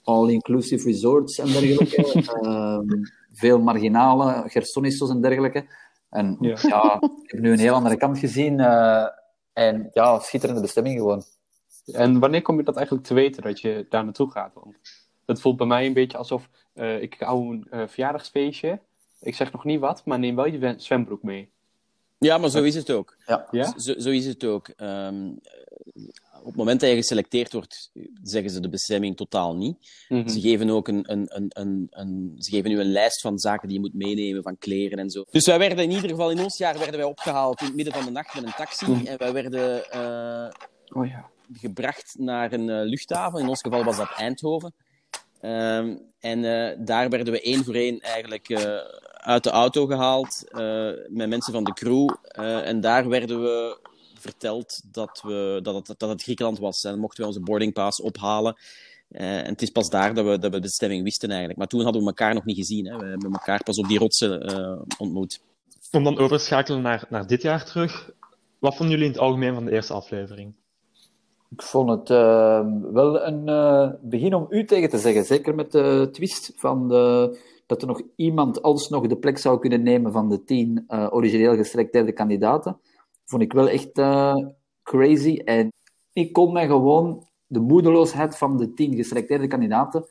all-inclusive resorts en dergelijke. Ehm, veel marginale, Gersonissos en dergelijke. En ja.
Ja.
ik heb nu een heel andere kant gezien. eh, en ja, schitterende bestemming gewoon.
En wanneer kom je dat eigenlijk te weten dat je daar naartoe gaat? Want het voelt bij mij een beetje alsof eh, ik hou een eh, verjaardagsfeestje. Ik zeg nog niet wat, maar neem wel je zwembroek mee.
Ja, maar zo is het ook.
Ja.
Ja?
Zo, zo is het ook. Ehm, op het moment dat je geselecteerd wordt, zeggen ze de bestemming totaal niet.
Mhm.
Ze geven ook een, een, een, een, een, ze geven u een lijst van zaken die je moet meenemen, van kleren en zo. Dus wij werden in ieder geval, in ons jaar werden wij opgehaald in het midden van de nacht met een taxi.
Mhm.
En wij werden eh,
Oh ja.
Gebracht naar een eh, luchthaven. In ons geval was dat Eindhoven. Ehm, en eh, daar werden we één voor één eigenlijk eh, uit de auto gehaald eh, met mensen van de crew. En daar werden we verteld dat, we, dat, het, dat het Griekenland was. En mochten we onze boardingpass ophalen. En het is pas daar dat we, dat we de bestemming wisten eigenlijk. Maar toen hadden we elkaar nog niet gezien. Hè. We hebben elkaar pas op die rotsen ontmoet.
Om dan over te schakelen naar, naar dit jaar terug. Wat vonden jullie in het algemeen van de eerste aflevering?
Ik vond het eh, wel een eh, begin om u tegen te zeggen. Zeker met de twist van de, dat er nog iemand alsnog de plek zou kunnen nemen van de tien eh, origineel geselecteerde kandidaten. Vond ik wel echt eh, crazy. En ik kon mij gewoon de moedeloosheid van de tien geselecteerde kandidaten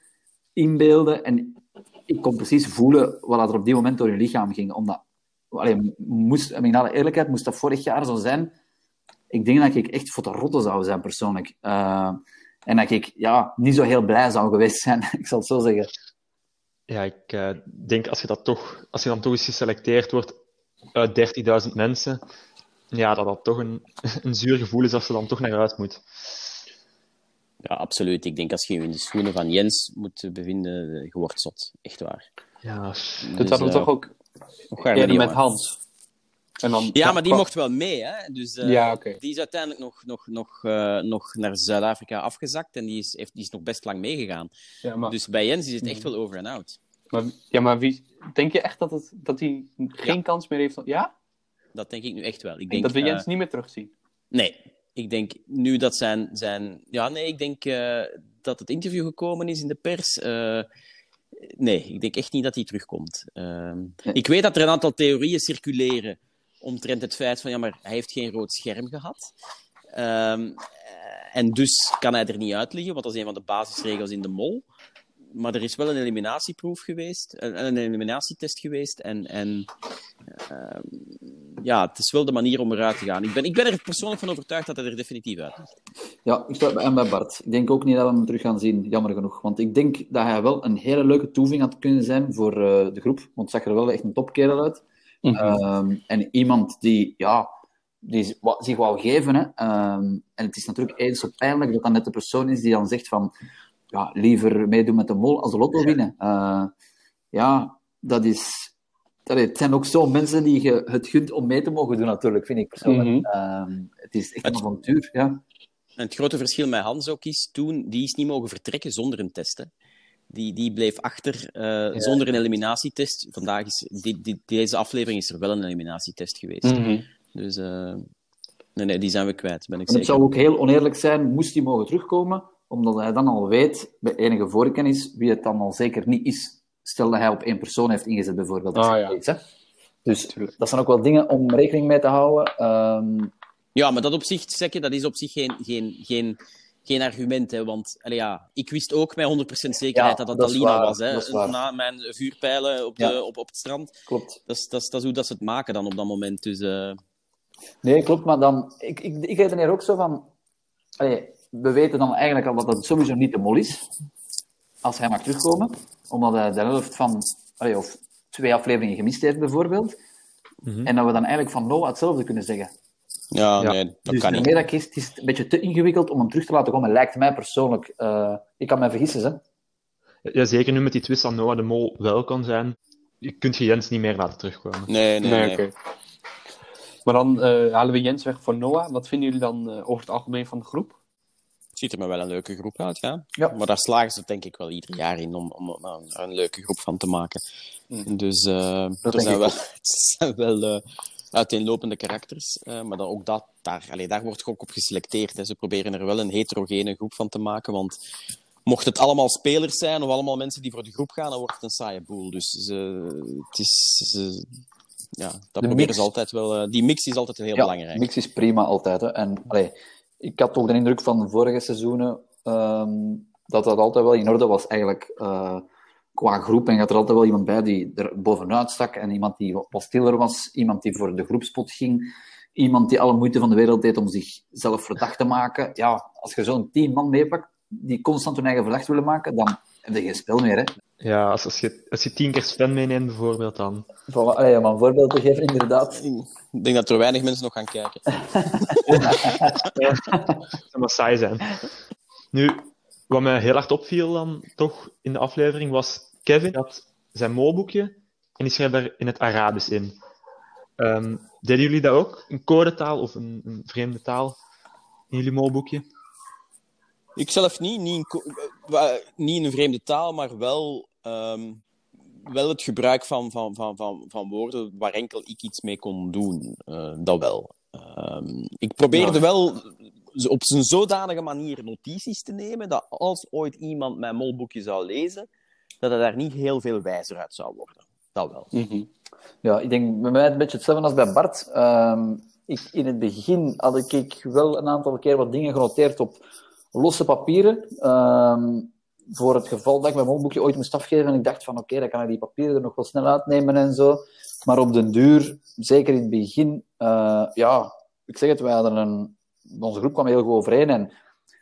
inbeelden. En ik kon precies voelen wat er op die moment door hun lichaam ging. Omdat, allee, moest, in alle eerlijkheid, moest dat vorig jaar zo zijn ik denk dat ik echt voor de rotte zou zijn, persoonlijk. Uh, en dat ik ja, niet zo heel blij zou geweest zijn, ik zal het zo zeggen.
Ja, ik uh, denk als je, dat toch, als je dan toch eens geselecteerd wordt uit 30.000 mensen, ja, dat dat toch een, een zuur gevoel is als je dan toch naar huis moet.
Ja, absoluut. Ik denk als je je in de schoenen van Jens moet bevinden, je wordt zot. Echt waar.
Ja,
Dus, dat hadden we uh, toch ook eerder met Hans.
En dan, ja, maar die mocht wel mee, hè? Dus uh,
ja, okay.
die is uiteindelijk nog, nog, nog, uh, nog naar Zuid-Afrika afgezakt en die is, heeft, die is nog best lang meegegaan. Ja, maar... Dus bij Jens is het echt wel over en out.
Maar, ja, maar wie, denk je echt dat, het, dat hij geen ja. kans meer heeft? Ja?
Dat denk ik nu echt wel. Ik denk,
dat we Jens uh, niet meer terugzien?
Nee. Ik denk nu dat zijn... zijn ja, nee, ik denk dat het interview gekomen is in de pers. nee, ik denk echt niet dat hij terugkomt. Ehm, nee. Ik weet dat er een aantal theorieën circuleren omtrent het feit van, ja, maar hij heeft geen rood scherm gehad. Um, en dus kan hij er niet uit liggen, want dat is een van de basisregels in de mol. Maar er is wel een eliminatieproef geweest, een, een eliminatietest geweest. En, en uh, ja, het is wel de manier om eruit te gaan. Ik ben, ik ben er persoonlijk van overtuigd dat hij er definitief uit ligt.
Ja, ik sta bij, Bart. Ik denk ook niet dat we hem terug gaan zien, jammer genoeg. Want ik denk dat hij wel een hele leuke toeving had kunnen zijn voor uh, de groep. Want het zag er wel echt een topkerel uit. Mm -hmm. um, en iemand die, ja, die zich wou geven. Hè. Um, en het is natuurlijk eens zo pijnlijk dat dat net de persoon is die dan zegt van ja, liever meedoen met de mol als de lotto winnen. Uh, ja, dat is... Dat het zijn ook zo mensen die je het gunt om mee te mogen doen, natuurlijk, vind ik persoonlijk. Mm -hmm. um, het is echt een avontuur, ja.
En het grote verschil met Hans ook is, toen, die is niet mogen vertrekken zonder een test. Hè. Die, die bleef achter uh, ja. zonder een eliminatietest. Vandaag is, die, die, deze aflevering is er wel een eliminatietest geweest.
Mhm.
Mm -hmm. Dus uh, nee, nee, die zijn we kwijt, ben ik
en
zeker.
Het zou ook heel oneerlijk zijn, moest hij mogen terugkomen, omdat hij dan al weet, bij enige voorkennis, wie het dan al zeker niet is. Stel dat hij op één persoon heeft ingezet, bijvoorbeeld.
Ah, ja.
Weet, hè? Dus Tuurlijk. dat zijn ook wel dingen om rekening mee te houden. Um...
Ja, maar dat op zich, zeg je, dat is op zich geen, geen, geen, geen argument. Hè, want allee, ja, ik wist ook met 100% zekerheid ja, dat dat, Alina was. Hè,
dat
na mijn vuurpijlen op, de, ja. op, op het strand.
Klopt.
Dat is, dat, is, dat is hoe dat ze het maken dan op dat moment. Dus, uh...
Nee, klopt. Maar dan, ik, ik, ik redeneer ook zo van... Allee, we weten dan eigenlijk al dat het sowieso niet de mol is. Als hij mag terugkomen. Omdat hij de helft van... Allee, of twee afleveringen gemist heeft, bijvoorbeeld. Mm -hmm. En dat we dan eigenlijk van Noah hetzelfde kunnen zeggen.
Ja, nee, dat
dus
kan niet.
Dat is, het is een beetje te ingewikkeld om hem terug te laten komen, lijkt mij persoonlijk. Uh, ik kan mij vergissen, hè.
Ja, zeker nu met die twist dat Noah de Mol wel kan zijn, je kunt je Jens niet meer laten terugkomen.
Nee, nee,
nee.
nee.
Okay. Maar dan uh, halen we Jens weg voor Noah. Wat vinden jullie dan uh, over het algemeen van de groep?
Het ziet er me wel een leuke groep uit, ja.
ja.
Maar daar slagen ze denk ik wel ieder jaar in om, om, om er een leuke groep van te maken. Mm. Dus uh, er zijn wel, het zijn wel uh, uiteenlopende karakters. Uh, maar dan ook dat, daar, allee, daar wordt ook op geselecteerd. Hè. Ze proberen er wel een heterogene groep van te maken. Want mocht het allemaal spelers zijn of allemaal mensen die voor de groep gaan, dan wordt het een saaie boel. Dus ze, het is... Ze, ja, dat de proberen mix. ze altijd wel... die mix is altijd heel
ja,
belangrijk.
mix is prima altijd. Hè. En allee, ik had ook de indruk van de vorige seizoenen um, dat dat altijd wel in orde was, eigenlijk. Uh, qua groep. En je had er altijd wel iemand bij die er bovenuit stak. En iemand die wat stiller was. Iemand die voor de groepspot ging. Iemand die alle moeite van de wereld deed om zichzelf verdacht te maken. Ja, als je zo'n tien man meepakt, die constant hun eigen verdacht willen maken, dan heb je geen spel meer, hè.
Ja, als, als, je, als je tien keer Sven meeneemt, bijvoorbeeld, dan...
Voilà, allee, om een voorbeeld te geven, inderdaad.
Ik denk dat er weinig mensen nog gaan kijken.
Dat zou maar saai zijn. Nu, wat mij heel hard opviel dan toch in de aflevering was Kevin had zijn molboekje en die schreef daar in het Arabisch in. Ehm, deden jullie dat ook? Een codetaal of een, een vreemde taal in jullie molboekje?
Ik zelf niet, niet in, eh, niet in een vreemde taal, maar wel, ehm, wel het gebruik van, van, van, van, van woorden waar enkel ik iets mee kon doen. Eh, dat wel. Ehm, ik probeerde
Ja.
wel op zijn zodanige manier notities te nemen dat als ooit iemand mijn molboekje zou lezen, dat hij daar niet heel veel wijzer uit zou worden. Dat wel.
Mhm.
Ja, ik denk bij mij een beetje hetzelfde als bij Bart. Ehm, ik, in het begin had ik wel een aantal keer wat dingen genoteerd op losse papieren. Ehm, voor het geval dat ik mijn mondboekje ooit moest afgeven. En ik dacht van oké, dan kan ik die papieren er nog wel snel uitnemen en zo. Maar op den duur, zeker in het begin, eh, ja, ik zeg het, wij hadden een, onze groep kwam heel goed overeen. En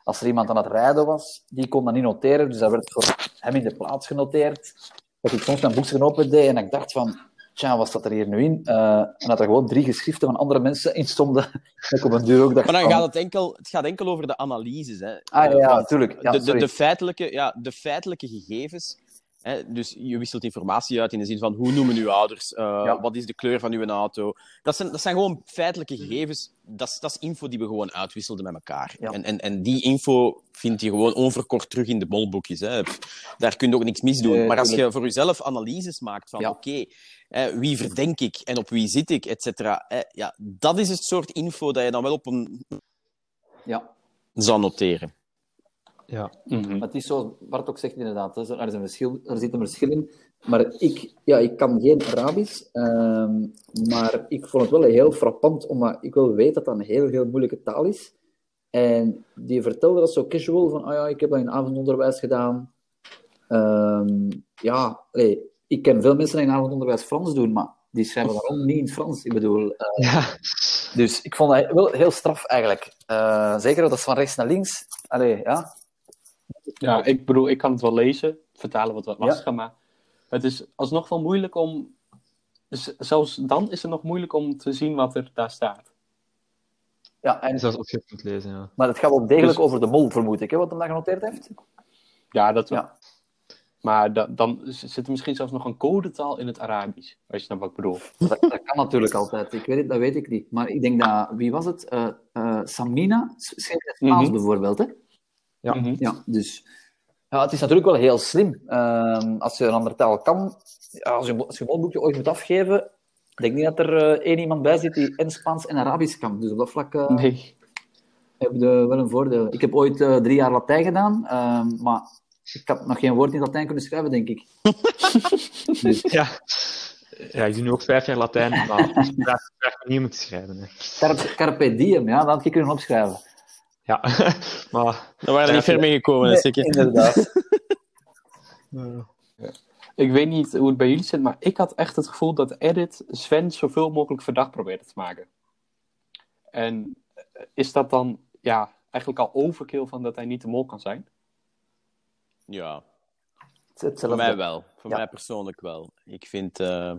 als er iemand aan het rijden was, die kon dat niet noteren. Dus dat werd voor hem in de plaats genoteerd. Dat ik soms mijn boekje open deed en ik dacht van, tja, wat staat er hier nu in? Eh, en dat er gewoon drie geschriften van andere mensen in stonden. Ik op een duur ook dacht
Maar dan gaat het enkel, het gaat enkel over de analyses. Hè.
Ah ja,
Eh,
ja,
de, de, feitelijke, ja, de feitelijke gegevens. Hè, dus je wisselt informatie uit in de zin van hoe noemen uw ouders, eh,
Ja.
wat is de kleur van uw auto. Dat zijn, dat zijn gewoon feitelijke gegevens. Dat is, dat is info die we gewoon uitwisselden met elkaar.
Ja.
En, en, en die info vind je gewoon onverkort terug in de molboekjes. Hè. Daar kun je ook niks mis doen. Maar als je voor jezelf analyses maakt van
Ja.
oké, wie verdenk ik en op wie zit ik, et cetera. Ja, dat is het soort info dat je dan wel op een
Ja.
zou noteren.
Ja.
Maar het is zoals Bart ook zegt, inderdaad. Er, is een verschil, er zit een verschil in. Maar ik, ja, ik kan geen Arabisch. ehm, maar ik vond het wel heel frappant, omdat ik wel weet dat dat een heel, heel moeilijke taal is. En die vertelde dat zo casual, van ah ja, ik heb dat in avondonderwijs gedaan. Ehm, ja, allee, ik ken veel mensen die in avondonderwijs Frans doen, maar die schrijven daarom niet in het Frans. Ik bedoel, eh,
Ja.
dus ik vond dat wel heel straf eigenlijk. Eh, zeker dat is van rechts naar links. Allee, ja.
Ja, ik bedoel, ik kan het wel lezen, vertalen wat wat
Ja.
lastiger, maar het is alsnog wel moeilijk om... Dus zelfs dan is het nog moeilijk om te zien wat er daar staat.
Ja, en
Zelfs als je het moet lezen, ja.
Maar het gaat wel degelijk
Dus-
over de mol, vermoed ik, hè, wat hem daar genoteerd heeft.
Ja, dat wel.
Ja.
Maar da- dan zit er misschien zelfs nog een codetaal in het Arabisch, als je snapt wat ik bedoel.
Dat, dat kan natuurlijk altijd. Ik weet het, dat weet ik niet. Maar ik denk dat, wie was het? Eh, eh, Samina schreef het Spaans
Mhm.
bijvoorbeeld. Hè?
Ja.
Mhm.
Ja, dus ja, het is natuurlijk wel heel slim. Ehm, als je een andere taal kan, ja, als je, als je een ooit moet afgeven, ik denk niet dat er eh, één iemand bij zit die en Spaans en Arabisch kan. Dus op dat vlak eh,
Nee.
heb je wel een voordeel. Ik heb ooit eh, drie jaar Latijn gedaan, ehm, maar ik had nog geen woord in Latijn kunnen schrijven, denk ik. dus,
Ja. ja, ik doe nu ook vijf jaar Latijn, maar ik vraag niet om te schrijven. Hè.
carpe, carpe diem, ja, dat had ik kunnen opschrijven.
Ja, maar...
Daar waren we niet ver mee gekomen, hè, zeker.
inderdaad.
Ik weet niet hoe het bij jullie zit, maar ik had echt het gevoel dat Edit Sven zoveel mogelijk verdacht probeerde te maken. En is dat dan ja, eigenlijk al overkill van dat hij niet de mol kan zijn?
Ja,
hetzelfde.
voor mij wel. Voor
Ja.
mij persoonlijk wel. Ik vind eh,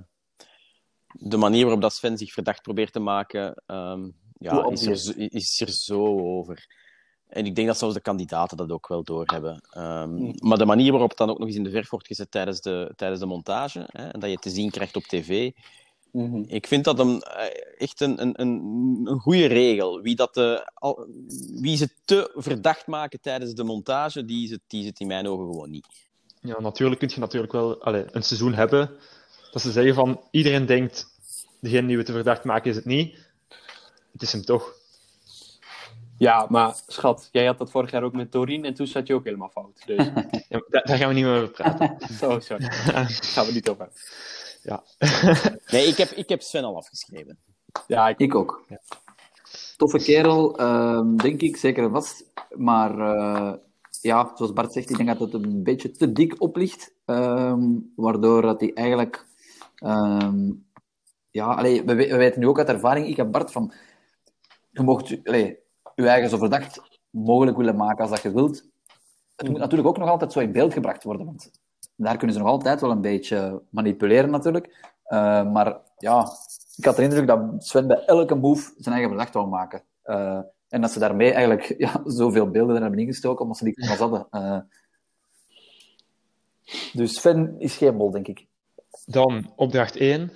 de manier waarop dat Sven zich verdacht probeert te maken, ehm, ja, is, er zo, is er zo over. En ik denk dat zelfs de kandidaten dat ook wel doorhebben. Ehm
Hmm.
Maar de manier waarop het dan ook nog eens in de verf wordt gezet tijdens de, tijdens de montage, hè, en dat je het te zien krijgt op tv, ik vind dat een, eh, echt een, een, een, goede regel. Wie, dat, eh, al, wie ze te verdacht maken tijdens de montage, die is het, die is het in mijn ogen gewoon niet.
Ja, natuurlijk kun je natuurlijk wel allee, een seizoen hebben dat ze zeggen van iedereen denkt, degene die we te verdacht maken is het niet. Het is hem toch.
Ja, maar schat, jij had dat vorig jaar ook met Doreen en toen zat je ook helemaal fout. Dus,
Ja, daar, daar gaan we niet meer over praten.
oh, sorry. Daar gaan we niet over hebben.
Ja.
Nee, ik heb, ik heb Sven al afgeschreven.
Ja, ik,
Ik ook. Toffe kerel, ehm, denk ik, zeker en vast. Maar eh, ja, zoals Bart zegt, ik denk dat het een beetje te dik oplicht. ehm, waardoor dat hij eigenlijk... ehm, ja, allee, we, we weten nu ook uit ervaring, ik heb Bart van... Je mocht je eigen zo verdacht mogelijk willen maken als dat je wilt. Het moet natuurlijk ook nog altijd zo in beeld gebracht worden, want daar kunnen ze nog altijd wel een beetje manipuleren natuurlijk. Eh, maar ja, ik had de indruk dat Sven bij elke move zijn eigen verdacht wou maken. Eh, en dat ze daarmee eigenlijk ja, zoveel beelden er hebben ingestoken, omdat ze die camera's hadden. Eh, dus Sven is geen mol, denk ik.
Dan opdracht 1.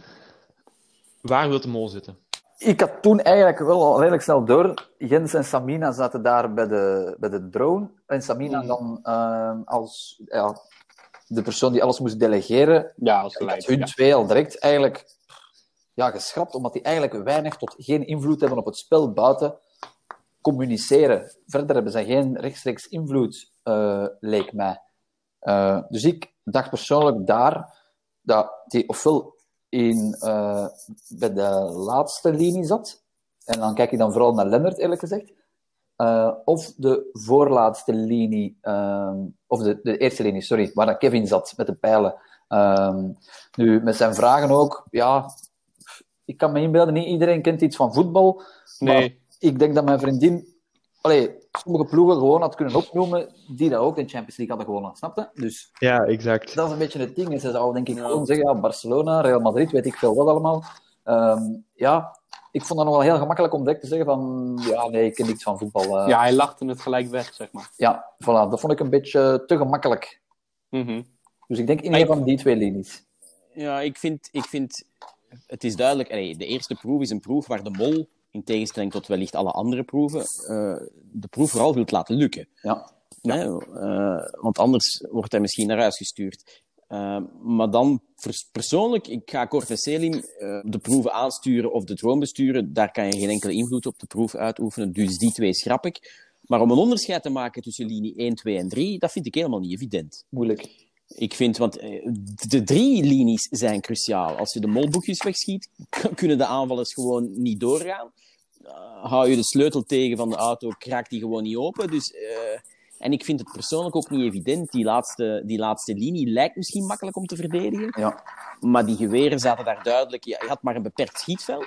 Waar wil de mol zitten?
Ik had toen eigenlijk wel al redelijk snel door. Jens en Samina zaten daar bij de, bij de drone. En Samina
Mm.
dan eh, als ja, de persoon die alles moest delegeren.
Ja, als
hun
Ja.
twee al direct eigenlijk ja, geschrapt, omdat die eigenlijk weinig tot geen invloed hebben op het spel buiten communiceren. Verder hebben zij geen rechtstreeks invloed, eh, leek mij. Eh, dus ik dacht persoonlijk daar dat die ofwel in, eh, bij de laatste linie zat, en dan kijk ik dan vooral naar Lennart, eerlijk gezegd, eh, of de voorlaatste linie, ehm, of de, de eerste linie, sorry, waar dat Kevin zat met de pijlen. Ehm, nu, met zijn vragen ook, ja, ik kan me inbeelden, niet iedereen kent iets van voetbal. Maar
Nee,
ik denk dat mijn vriendin, allee, sommige ploegen gewoon had kunnen opnoemen die dat ook de Champions League hadden gewonnen, snap je? Dus
Ja, exact.
dat is een beetje het ding. En ze zou denk ik gewoon zeggen, ja, Barcelona, Real Madrid, weet ik veel wat allemaal. Ehm, ja, ik vond dat nog wel heel gemakkelijk om direct te zeggen van, ja, nee, ik ken niks van voetbal. eh.
ja, hij lachte het gelijk weg, zeg maar.
ja, voilà, dat vond ik een beetje te gemakkelijk.
Mhm.
Dus ik denk in een van die twee linies.
Ja, ik vind, ik vind het is duidelijk. allee, de eerste proef is een proef waar de mol, in tegenstelling tot wellicht alle andere proeven, eh, de proef vooral wilt laten lukken.
Ja?
Eh, want anders wordt hij misschien naar huis gestuurd. Eh, maar dan, pers- persoonlijk, ik ga Kort en Selim de proeven aansturen of de drone besturen. Daar kan je geen enkele invloed op de proef uitoefenen. Dus die twee schrap ik. Maar om een onderscheid te maken tussen linie 1, 2 en 3, dat vind ik helemaal niet evident.
moeilijk.
Ik vind, want eh, de drie linies zijn cruciaal. Als je de molboekjes wegschiet, kunnen de aanvallers gewoon niet doorgaan. Uh, hou je de sleutel tegen van de auto, kraakt die gewoon niet open. Dus, eh, en ik vind het persoonlijk ook niet evident. Die laatste, die laatste linie lijkt misschien makkelijk om te verdedigen.
Ja,
Maar die geweren zaten daar duidelijk. Ja, je had maar een beperkt schietveld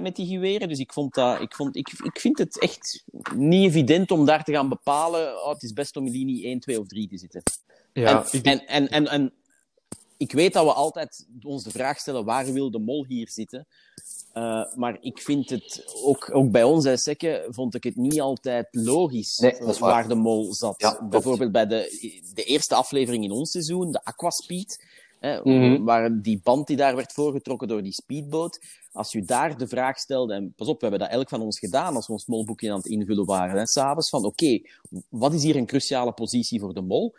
met die geweren. Dus ik, vond dat, ik, vond, ik, ik vind het echt niet evident om daar te gaan bepalen. Oh, het is best om in linie 1, 2 of 3 te zitten.
Ja,
en,
ik
en, en, en, en ik weet dat we altijd ons de vraag stellen: waar wil de mol hier zitten? Eh, maar ik vind het, ook, ook bij ons in Sekke, vond ik het niet altijd logisch
Nee, waar.
waar de mol zat.
Ja.
Bijvoorbeeld bij de, de eerste aflevering in ons seizoen, de Aquaspeed, hè,
Mhm.
waar die band die daar werd voorgetrokken door die speedboot. Als je daar de vraag stelde, en pas op, we hebben dat elk van ons gedaan als we ons molboekje aan het invullen waren, hè, s'avonds, van oké, wat is hier een cruciale positie voor de mol?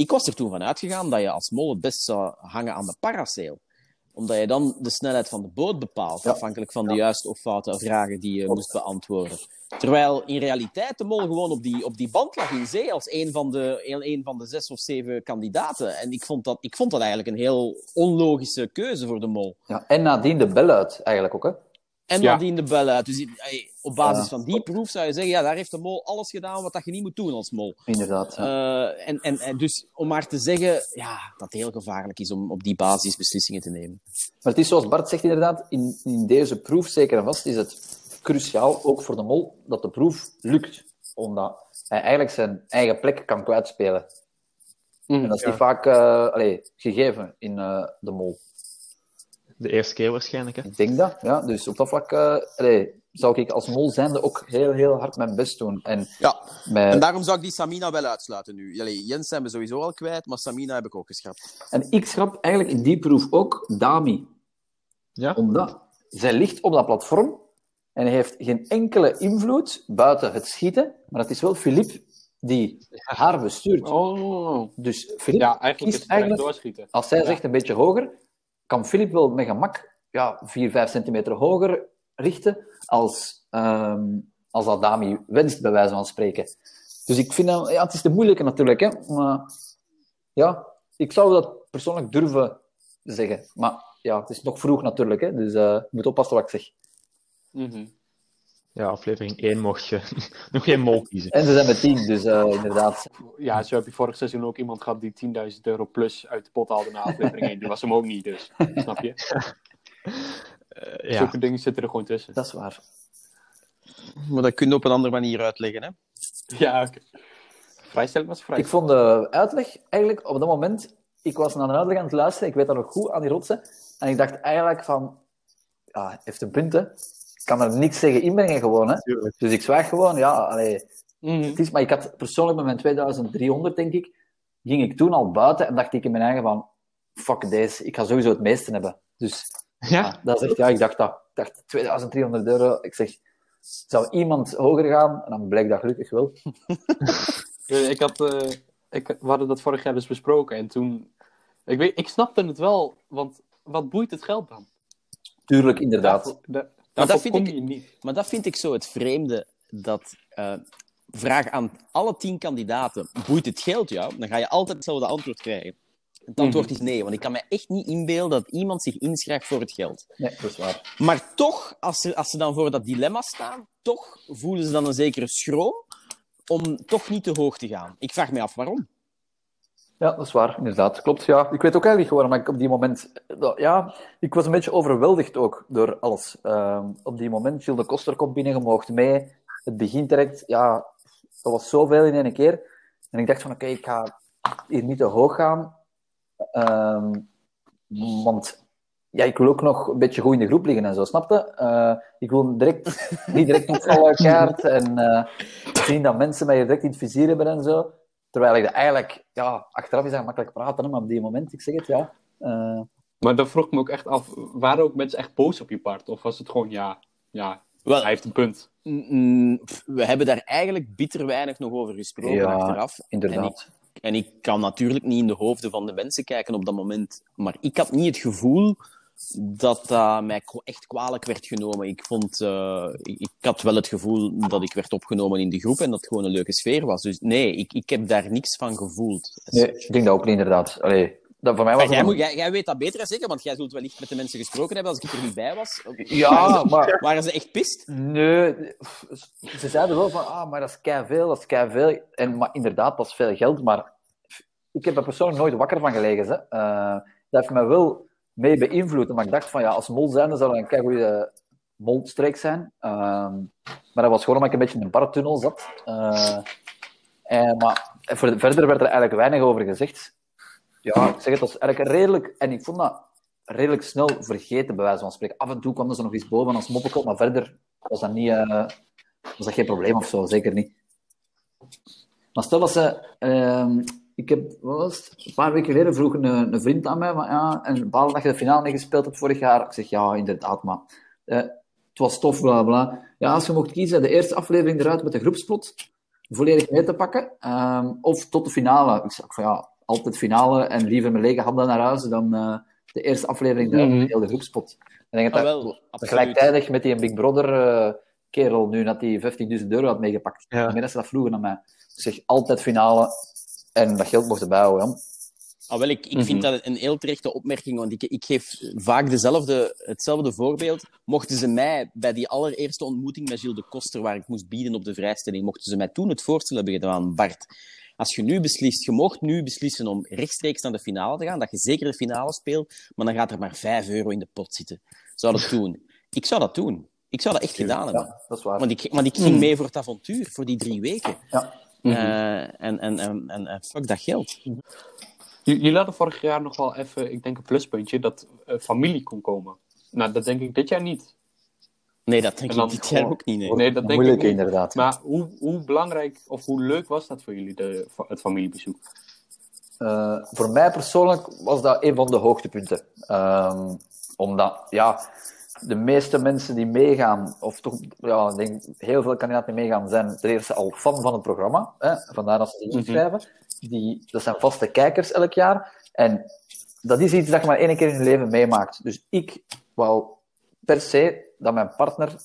Ik was er toen van uitgegaan dat je als mol het best zou hangen aan de parasail omdat je dan de snelheid van de boot bepaalt,
Ja.
afhankelijk van de juiste of foute vragen die je moest beantwoorden. Terwijl in realiteit de mol gewoon op die, op die band lag in zee als een van, de, een, een van de zes of zeven kandidaten. En ik vond, dat, ik vond dat eigenlijk een heel onlogische keuze voor de mol.
ja. En nadien de bel uit, eigenlijk ook, hè.
En
Ja.
nadien de bel uit. Dus op basis
Ja.
van die proef zou je zeggen, ja, daar heeft de mol alles gedaan wat dat je niet moet doen als mol.
Inderdaad. Ja.
Eh, en, en, en dus om maar te zeggen ja, dat het heel gevaarlijk is om op die basis beslissingen te nemen.
Maar het is zoals Bart zegt inderdaad, in, in deze proef zeker en vast is het cruciaal, ook voor de mol, dat de proef lukt. Omdat hij eigenlijk zijn eigen plek kan kwijtspelen.
Mhm.
En dat is
Ja.
niet vaak eh, allee, gegeven in eh, de mol.
De eerste keer waarschijnlijk. Hè?
Ik denk dat, ja. Dus op dat vlak eh, allee, zou ik als mol zijnde ook heel, heel hard mijn best doen. En
Ja, En daarom zou ik die Samina wel uitsluiten nu. Allee, Jens zijn we sowieso al kwijt, maar Samina heb ik ook geschrapt.
En ik schrap eigenlijk in die proef ook Dami.
Ja?
Omdat zij ligt op dat platform en hij heeft geen enkele invloed buiten het schieten. Maar het is wel Philippe die haar bestuurt.
Oh.
Dus Philippe
Ja, eigenlijk is het
eigenlijk,
doorschieten.
als zij
Ja.
zegt een beetje hoger, kan Philippe wel met gemak ja, 4, 5 centimeter hoger richten als, ehm, als dat Dami wenst, bij wijze van spreken. Dus ik vind dat, ja, het is de moeilijke natuurlijk, hè, maar ja, ik zou dat persoonlijk durven zeggen. Maar ja, het is nog vroeg natuurlijk, hè, dus eh, ik moet oppassen wat ik zeg.
Mhm.
Ja, aflevering 1 mocht je nog geen mol kiezen.
En ze zijn met 10, dus uh, inderdaad.
Ja, zo heb je vorig seizoen ook iemand gehad die 10.000 euro plus uit de pot haalde na aflevering 1. Die was hem ook niet, dus. Snap je?
Uh, ja.
Zulke dingen zitten er gewoon tussen.
Dat is waar.
Maar dat kun je op een andere manier uitleggen, hè?
Ja, oké. Vrijstelling was vrij.
Ik vond de uitleg eigenlijk op dat moment... Ik was naar een uitleg aan het luisteren, ik weet dat nog goed, aan die rotsen. En ik dacht eigenlijk van... Ja, heeft een punt, hè. Ik kan er niks tegen inbrengen gewoon, hè.
Tuurlijk.
Dus ik zwaag gewoon, ja, allee,
Mhm.
het is, maar ik had persoonlijk met mijn 2300, denk ik, ging ik toen al buiten en dacht ik in mijn eigen van, fuck deze, ik ga sowieso het meeste hebben. Dus
Ja,
ja, dat is echt, ja, ik dacht dat. Ik dacht 2300 euro. Ik zeg, zou iemand hoger gaan? En dan bleek dat gelukkig wel.
Ik had, eh, ik, we hadden dat vorig jaar dus besproken en toen... Ik, weet, ik snapte het wel, want wat boeit het geld dan?
Tuurlijk, inderdaad.
Da,
dat vind ik-
niet.
Maar dat vind ik zo het vreemde, dat eh, vraag aan alle tien kandidaten, boeit het geld jou? Dan ga je altijd hetzelfde antwoord krijgen. Het antwoord is nee, want ik kan me echt niet inbeelden dat iemand zich inschrijft voor het geld.
Nee, dat is waar.
Maar toch, als ze, als ze dan voor dat dilemma staan, toch voelen ze dan een zekere schroom om toch niet te hoog te gaan. Ik vraag me af waarom.
Ja, dat is waar, inderdaad. Klopt, ja. Ik weet ook eigenlijk niet waarom ik op die moment... Ja, ik was een beetje overweldigd ook door alles. Ehm, op die moment, Gilles de Koster komt binnen, je mee. Het begint direct, ja, dat was zoveel in één keer. En ik dacht van, oké, ik ga hier niet te hoog gaan. Ehm, want ja, ik wil ook nog een beetje goed in de groep liggen en zo, snapte? Eh ik wil direct, niet direct een volle kaart en eh, zien dat mensen mij direct in het vizier hebben en zo. Terwijl ik dat eigenlijk, ja, achteraf is dat makkelijk praten, hè, maar op die moment, ik zeg het, ja. eh,
Maar dan vroeg ik me ook echt af, waren ook mensen echt boos op je part? Of was het gewoon, ja, ja
Wel,
hij heeft een punt.
mm, we hebben daar eigenlijk bitter weinig nog over gesproken
Ja,
achteraf.
inderdaad.
En ik kan natuurlijk niet in de hoofden van de mensen kijken op dat moment. Maar ik had niet het gevoel dat dat mij echt kwalijk werd genomen. Ik, vond, eh, ik, ik had wel het gevoel dat ik werd opgenomen in de groep en dat het gewoon een leuke sfeer was. Dus nee, ik, ik heb daar niks van gevoeld.
Nee, ik denk dat ook niet, inderdaad. Allee, dat voor mij was
jij, moet, jij, jij weet dat beter zeker, want jij zult wellicht met de mensen gesproken hebben als ik er niet bij was.
Ja, maar...
Waren ze echt pist?
Nee, ze zeiden wel van, ah, maar dat is kei veel, dat is kei veel. En, maar inderdaad, dat is veel geld, maar ik heb er persoonlijk nooit wakker van gelegen. Hè. Eh, dat heeft mij wel mee beïnvloed, maar ik dacht van, ja, als mol zijnde zou dat een goede molstreek zijn. Ehm, maar dat was gewoon omdat ik een beetje in een bartunnel zat. Eh, en, maar voor, verder werd er eigenlijk weinig over gezegd. Ja, ik zeg het, was eigenlijk redelijk... En ik vond dat redelijk snel vergeten, bij wijze van spreken. Af en toe kwam er zo nog iets boven als moppekop, maar verder was dat, niet, eh, was dat geen probleem of zo, zeker niet. Maar stel dat ze... ehm, ik heb, wat was het? Een paar weken geleden vroeg een, een vriend aan mij, van, ja, en een bepaalde dat je de finale niet gespeeld hebt vorig jaar. Ik zeg, ja, inderdaad, maar eh, het was tof, bla bla. Ja, als je mocht kiezen, de eerste aflevering eruit met de groepsplot, volledig mee te pakken, ehm, of tot de finale. Ik zeg van, ja, altijd finale en liever met lege handen naar huis dan eh, de eerste aflevering eruit
Mhm.
met heel de groepspot. Ik denk
Ah,
dat
wel,
gelijktijdig met die Big Brother eh, kerel nu, dat die 15.000 euro had meegepakt.
Ja.
Ze dat vroegen aan mij. Ik zeg, altijd finale en dat geld mocht erbij houden. ja.
Ah, wel, ik, ik
Mhm.
vind dat een heel terechte opmerking, want ik, ik geef vaak dezelfde, hetzelfde voorbeeld. Mochten ze mij bij die allereerste ontmoeting met Gilles de Koster, waar ik moest bieden op de vrijstelling, mochten ze mij toen het voorstel hebben gedaan, Bart, als je nu beslist, je mocht nu beslissen om rechtstreeks naar de finale te gaan, dat je zeker de finale speelt, maar dan gaat er maar 5 euro in de pot zitten. Zou dat doen? Ik zou dat doen. Ik zou dat echt gedaan hebben.
Ja, dat is waar.
Want ik, want ik ging mee voor het avontuur, voor die drie weken.
Ja.
Eh, en, en, en, en, en fuck dat geld.
Jullie hadden vorig jaar nog wel even, ik denk een pluspuntje, dat eh, familie kon komen. Nou, dat denk ik dit jaar niet.
Nee, dat denk ik dit jaar ook niet. Nee.
Nee, dat denk ik
Moeilijk,
niet.
inderdaad.
Maar hoe, hoe belangrijk of hoe leuk was dat voor jullie, de, het familiebezoek?
Eh, voor mij persoonlijk was dat een van de hoogtepunten. Ehm, omdat, ja, de meeste mensen die meegaan, of toch, ja, ik denk heel veel kandidaten die meegaan, zijn ten eerste al fan van het programma. Hè? Vandaar dat ze zich
Mhm.
inschrijven. Die, dat zijn vaste kijkers elk jaar. En dat is iets dat je maar één keer in je leven meemaakt. Dus ik wou per se dat mijn partner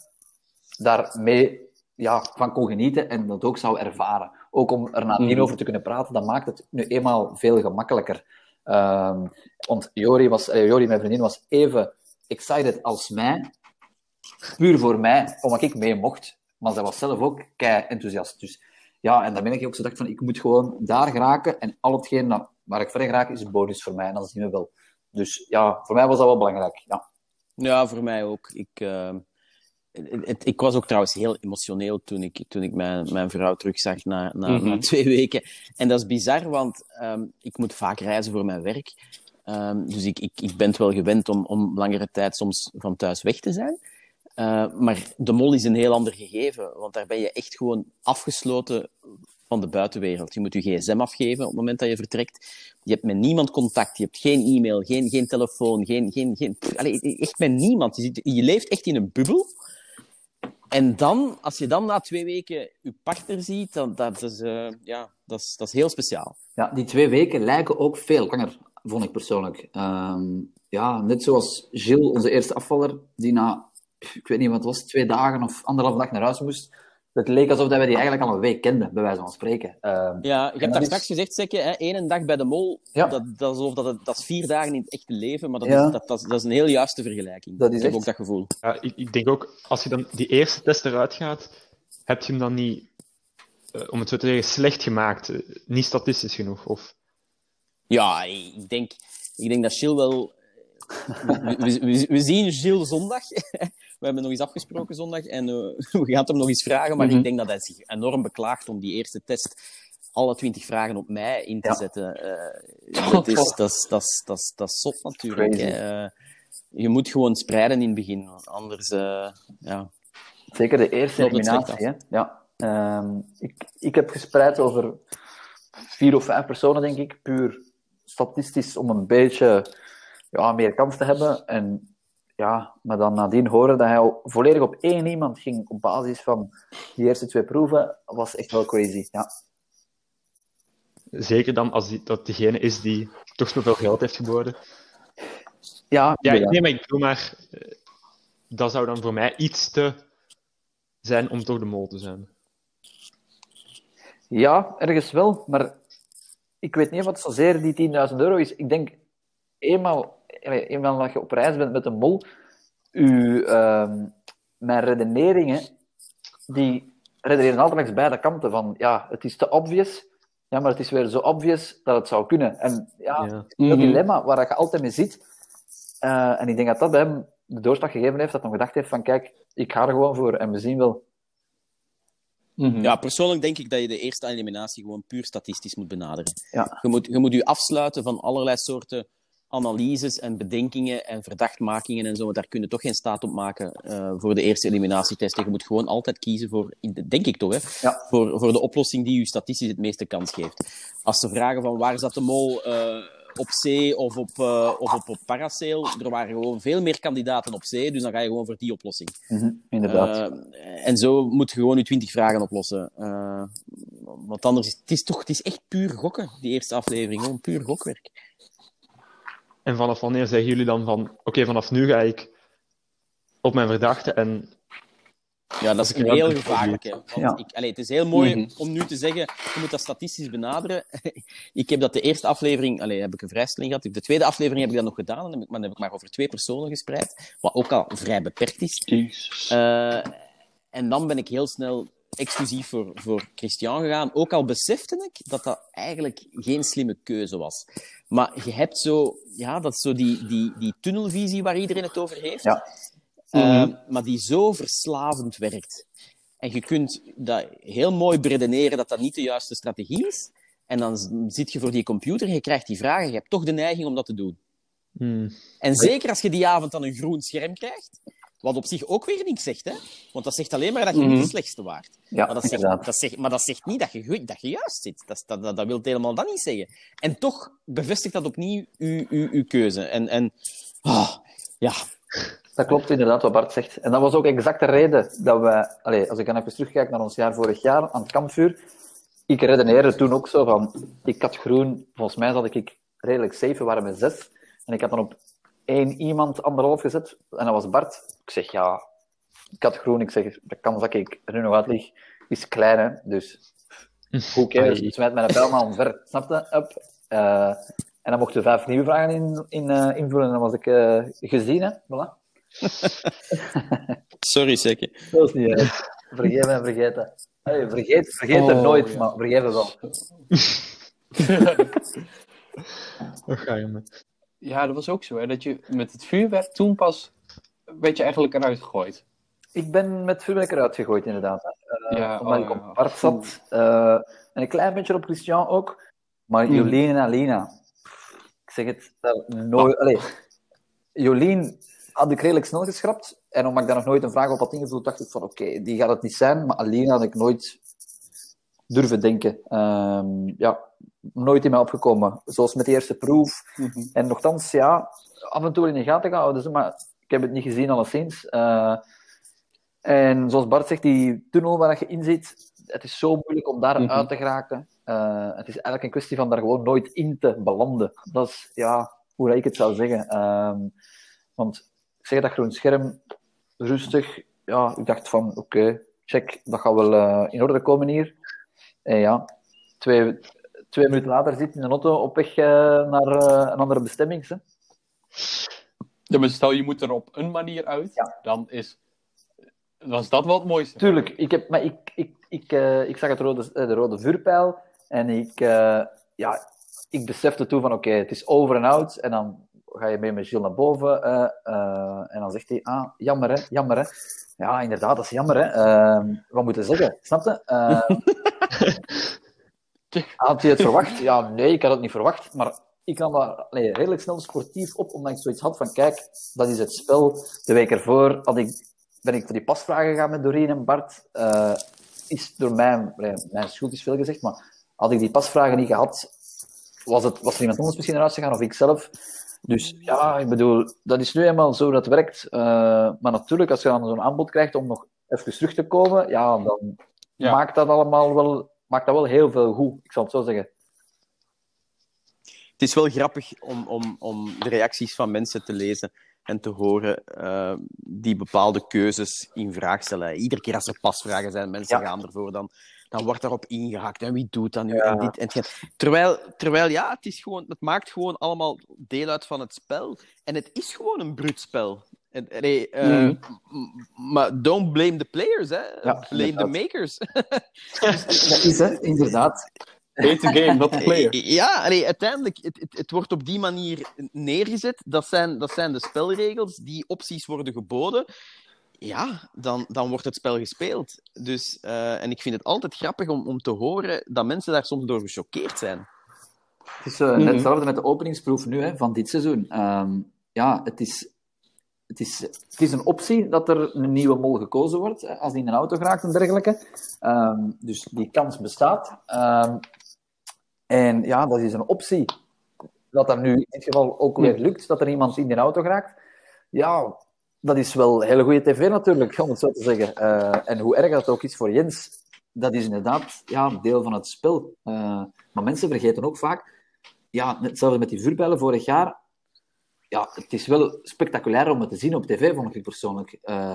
daarmee ja, van kon genieten en dat ook zou ervaren. Ook om er nadien
Mhm.
over te kunnen praten, dat maakt het nu eenmaal veel gemakkelijker. Ehm, want Jori, was, eh, Jori, mijn vriendin, was even excited als mij. puur voor mij, omdat ik mee mocht. Maar zij was zelf ook kei enthousiast. Dus ja, en dan ben ik ook zo dacht van, ik moet gewoon daar geraken en al hetgeen dat, waar ik verder geraak is een bonus voor mij. En dat zien we wel. Dus ja, voor mij was dat wel belangrijk. Ja,
Ja, voor mij ook. Ik, eh, het- het- ik was ook trouwens heel emotioneel toen ik, toen ik mijn, mijn vrouw terugzag na, na,
Mhm.
na twee weken. En dat is bizar, want ehm, ik moet vaak reizen voor mijn werk. Ehm, dus ik, ik, ik ben het wel gewend om, om langere tijd soms van thuis weg te zijn. Eh, maar de mol is een heel ander gegeven, want daar ben je echt gewoon afgesloten van de buitenwereld. Je moet je gsm afgeven op het moment dat je vertrekt. Je hebt met niemand contact, je hebt geen e-mail, geen, geen telefoon, geen, geen, geen, echt met niemand. Je, zit- je leeft echt in een bubbel. En dan, als je dan na twee weken je partner ziet, dan dat is, eh, ja, dat is, dat is heel speciaal.
Ja, die twee weken lijken ook veel langer, vond ik persoonlijk. Ehm, ja, net zoals Gilles, onze eerste afvaller, die na, ik weet niet wat het was, twee dagen of anderhalf dag naar huis moest. Het leek alsof dat wij die eigenlijk al een week kenden, bij wijze van spreken. Ehm,
Ja, je hebt daar
is-
straks gezegd, Sekke, hè, één dag bij de mol,
Ja.
dat, dat, is alsof dat, dat is vier dagen in het echte leven, maar dat,
Ja.
is, dat, dat, is- dat is een heel juiste vergelijking.
Dat is
ik heb ook dat gevoel.
Ja, ik, ik denk ook, als je dan die eerste test eruit gaat, heb je hem dan niet, eh, om het zo te zeggen, slecht gemaakt. eh, niet statistisch genoeg. Of...
Ja, ik denk, ik denk dat Gilles wel... We, we, we- we zien Gilles zondag. We hebben nog eens afgesproken zondag en eh, we gaan hem nog eens vragen, maar
Mhm.
ik denk dat hij zich enorm beklaagt om die eerste test alle twintig vragen op mij in te
Ja.
zetten. Eh, dat, is, dat, is, dat, is, dat, is, dat is zot natuurlijk. Eh, je moet gewoon spreiden in het begin, anders... ja.
Zeker de eerste eliminatie. Hè? Ja. Ehm, ik, ik heb gespreid over vier of vijf personen, denk ik, puur statistisch om een beetje ja, meer kans te hebben. En ja, maar dan nadien horen dat hij volledig op één iemand ging op basis van die eerste twee proeven, was echt wel crazy. Ja,
Zeker dan als die, dat degene is die toch zoveel geld heeft geboden.
ja,
Ja,
inderdaad.
nee, maar ik bedoel maar, eh, dat zou dan voor mij iets te zijn om toch de mol te zijn.
Ja, ergens wel, maar ik weet niet wat zozeer die 10.000 euro is. Ik denk, eenmaal, eenmaal dat je op reis bent met een mol, ehm, mijn redeneringen, die redeneren altijd langs beide kanten. Van, ja, het is te obvious, ja, maar het is weer zo obvious dat het zou kunnen. En ja,
Ja.
dat
Mhm.
dilemma waar je altijd mee zit, eh, en ik denk dat dat bij hem de doorslag gegeven heeft, dat hij gedacht heeft van, kijk, ik ga er gewoon voor en we zien wel.
Mhm.
Ja, persoonlijk denk ik dat je de eerste eliminatie gewoon puur statistisch moet benaderen.
Ja.
Je moet je, moet je afsluiten van allerlei soorten analyses en bedenkingen en verdachtmakingen en zo. want Daar kun je toch geen staat op maken eh, voor de eerste eliminatietest. Je moet gewoon altijd kiezen voor, denk ik toch, hè,
Ja.
voor, voor de oplossing die je statistisch het meeste kans geeft. Als ze vragen van waar zat de mol eh, op C of op, eh, of op, op Parasail, er waren gewoon veel meer kandidaten op C, dus dan ga je gewoon voor die oplossing.
Mhm, inderdaad.
Eh, en zo moet je gewoon je 20 vragen oplossen. Eh, want anders is het is toch het is echt puur gokken, die eerste aflevering. Gewoon puur gokwerk.
En vanaf wanneer zeggen jullie dan van, oké, vanaf nu ga ik op mijn verdachte en
Ja, dat is heel
wel
gevaarlijk. Hè. Want
Ja.
ik, allee, het is heel mooi
Mhm.
om nu te zeggen, je moet dat statistisch benaderen. ik heb dat de eerste aflevering, allee, heb ik een vrijstelling gehad. De tweede aflevering heb ik dat nog gedaan, en heb ik- maar dan heb ik maar over twee personen gespreid. Wat ook al vrij beperkt is.
Jezus.
Eh, en dan ben ik heel snel exclusief voor, voor Christian gegaan. Ook al besefte ik dat dat eigenlijk geen slimme keuze was. Maar je hebt zo, ja, dat is zo die, die, die tunnelvisie waar iedereen het over heeft.
Ja.
Mhm.
Maar die zo verslavend werkt. En je kunt dat heel mooi beredeneren dat dat niet de juiste strategie is. En dan zit je voor die computer en je krijgt die vragen. Je hebt toch de neiging om dat te doen.
hmm,
En zeker als je die avond dan een groen scherm krijgt, wat op zich ook weer niks zegt, hè? Want dat zegt alleen maar dat je niet
Mhm.
de slechtste waart.
ja,
Maar dat, zegt, dat, zegt, maar dat zegt niet dat je, goed- dat je juist zit. Dat, dat, dat, dat wil helemaal dat niet zeggen. En toch bevestigt dat opnieuw uw, uw, uw keuze. En, en ah, ja,
Dat klopt inderdaad wat Bart zegt. En dat was ook exact de reden dat we, allez, als ik dan even terugkijk naar ons jaar vorig jaar aan het kampvuur, ik redeneerde toen ook zo van, ik had groen, volgens mij zat ik redelijk safe, we waren met zes, en ik had dan op één iemand anderhalf gezet, en dat was Bart. Ik zeg, ja, ik had groen, ik zeg, de kans dat ik er nu nog uit lig, is klein, hè, dus hoe cares,
Ai.
smijt mijn pijl maar omver, snapte? Up. Eh, en dan mochten we vijf nieuwe vragen in, in, eh, invullen, en dan was ik eh, gezien, hè, voilà.
Sorry, zeker.
Dat is niet erg. Vergeven en vergeten. Hey, vergeet vergeet er
Oh,
nooit,
ja.
maar vergeet het wel.
Wat ga je met?
Ja, dat was ook zo, hè. Dat je met het vuurwerk toen pas werd je eigenlijk eruit gegooid.
Ik ben met vuurwerk eruit gegooid, inderdaad. Eh,
Ja,
omdat
oh,
ik
ja.
op Bart zat. eh, en een klein beetje op Christian ook. Maar
Hmm.
Jolien en Alina, ik zeg het, daar nooit... Allee, Jolien had ik redelijk snel geschrapt. En omdat ik daar nog nooit een vraag op had ingevuld, dacht ik van oké, die gaat het niet zijn. Maar Alina had ik nooit durven denken. Ehm, ja, nooit in mij opgekomen. Zoals met de eerste proef. En nogthans, ja, af en toe in de gaten gehouden. Dus, maar ik heb het niet gezien, alleszins. Eh en zoals Bart zegt, die tunnel waar je in zit, het is zo moeilijk om daar
Mhm.
uit te geraken. Eh, het is eigenlijk een kwestie van daar gewoon nooit in te belanden. Dat is, ja, hoe ik het zou zeggen. Ehm, want zeg dat groen scherm, rustig. Ja, ik dacht van, oké, check, dat gaat wel eh, in orde komen hier. En ja, twee, twee minuten later zit in een auto op weg eh, naar eh, een andere bestemming. Hè.
Ja, maar stel je moet er op een manier uit,
Ja.
dan is, was dat wel het mooiste.
Tuurlijk, ik, heb, maar ik, ik, ik, ik zag het rode, de rode vuurpijl en ik, ja, ik besefte toen van oké, het is over en out. En dan ga je mee met Gilles naar boven eh, eh, en dan zegt hij, ah, jammer hè, jammer hè. Ja, inderdaad, dat is jammer hè. Ehm, wat moeten we zeggen, snap je? Ehm, had je het verwacht? Ja, nee, ik had het niet verwacht, maar ik nam daar redelijk snel sportief op, omdat ik zoiets had van, kijk, dat is het spel. De week ervoor had ik, ben ik voor die pasvragen gegaan met Doreen en Bart. Eh, is door mij, allee, mijn schuld is veel gezegd, maar had ik die pasvragen niet gehad, was, het, was er iemand anders misschien eruit gegaan, of ik zelf. Dus ja, ik bedoel, dat is nu eenmaal zo dat het werkt. Eh, maar natuurlijk, als je dan zo'n aanbod krijgt om nog even terug te komen, ja, dan
Ja.
maakt dat allemaal wel, maakt dat wel heel veel goed. Ik zal het zo zeggen.
Het is wel grappig om, om, om de reacties van mensen te lezen en te horen eh, die bepaalde keuzes in vraag stellen. Iedere keer als er pasvragen zijn, mensen
Ja.
gaan ervoor, dan, dan wordt daarop ingehaakt. En wie doet dat nu?
Ja.
En dit en hetgeen. Terwijl, terwijl ja, het, is gewoon, het maakt gewoon allemaal deel uit van het spel. En het is gewoon een bruut spel. En, eh,
Mhm.
m- Maar don't blame the players, hè.
Ja,
blame the makers.
Dat is het, inderdaad.
The game, not the player.
Ja, allee, uiteindelijk, het, het, het wordt op die manier neergezet. Dat zijn, dat zijn de spelregels, die opties worden geboden. Ja, dan, dan wordt het spel gespeeld. Dus, eh, en ik vind het altijd grappig om, om te horen dat mensen daar soms door gechoqueerd zijn.
Het is eh, net
Mhm.
hetzelfde met de openingsproef nu, hè, van dit seizoen. Ehm, ja, het is, het, is, het is een optie dat er een nieuwe mol gekozen wordt, hè, als die in een auto geraakt en dergelijke. Ehm, dus die kans bestaat. Ehm, en ja, dat is een optie. Dat dat nu in dit geval ook weer lukt, dat er iemand in die auto geraakt. Ja, dat is wel hele goede tv natuurlijk, om het zo te zeggen. Eh, en hoe erg dat ook is voor Jens, dat is inderdaad ja, deel van het spel. Eh, maar mensen vergeten ook vaak, ja, hetzelfde met die vuurpijlen vorig jaar. Ja, het is wel spectaculair om het te zien op tv, vond ik persoonlijk. Eh,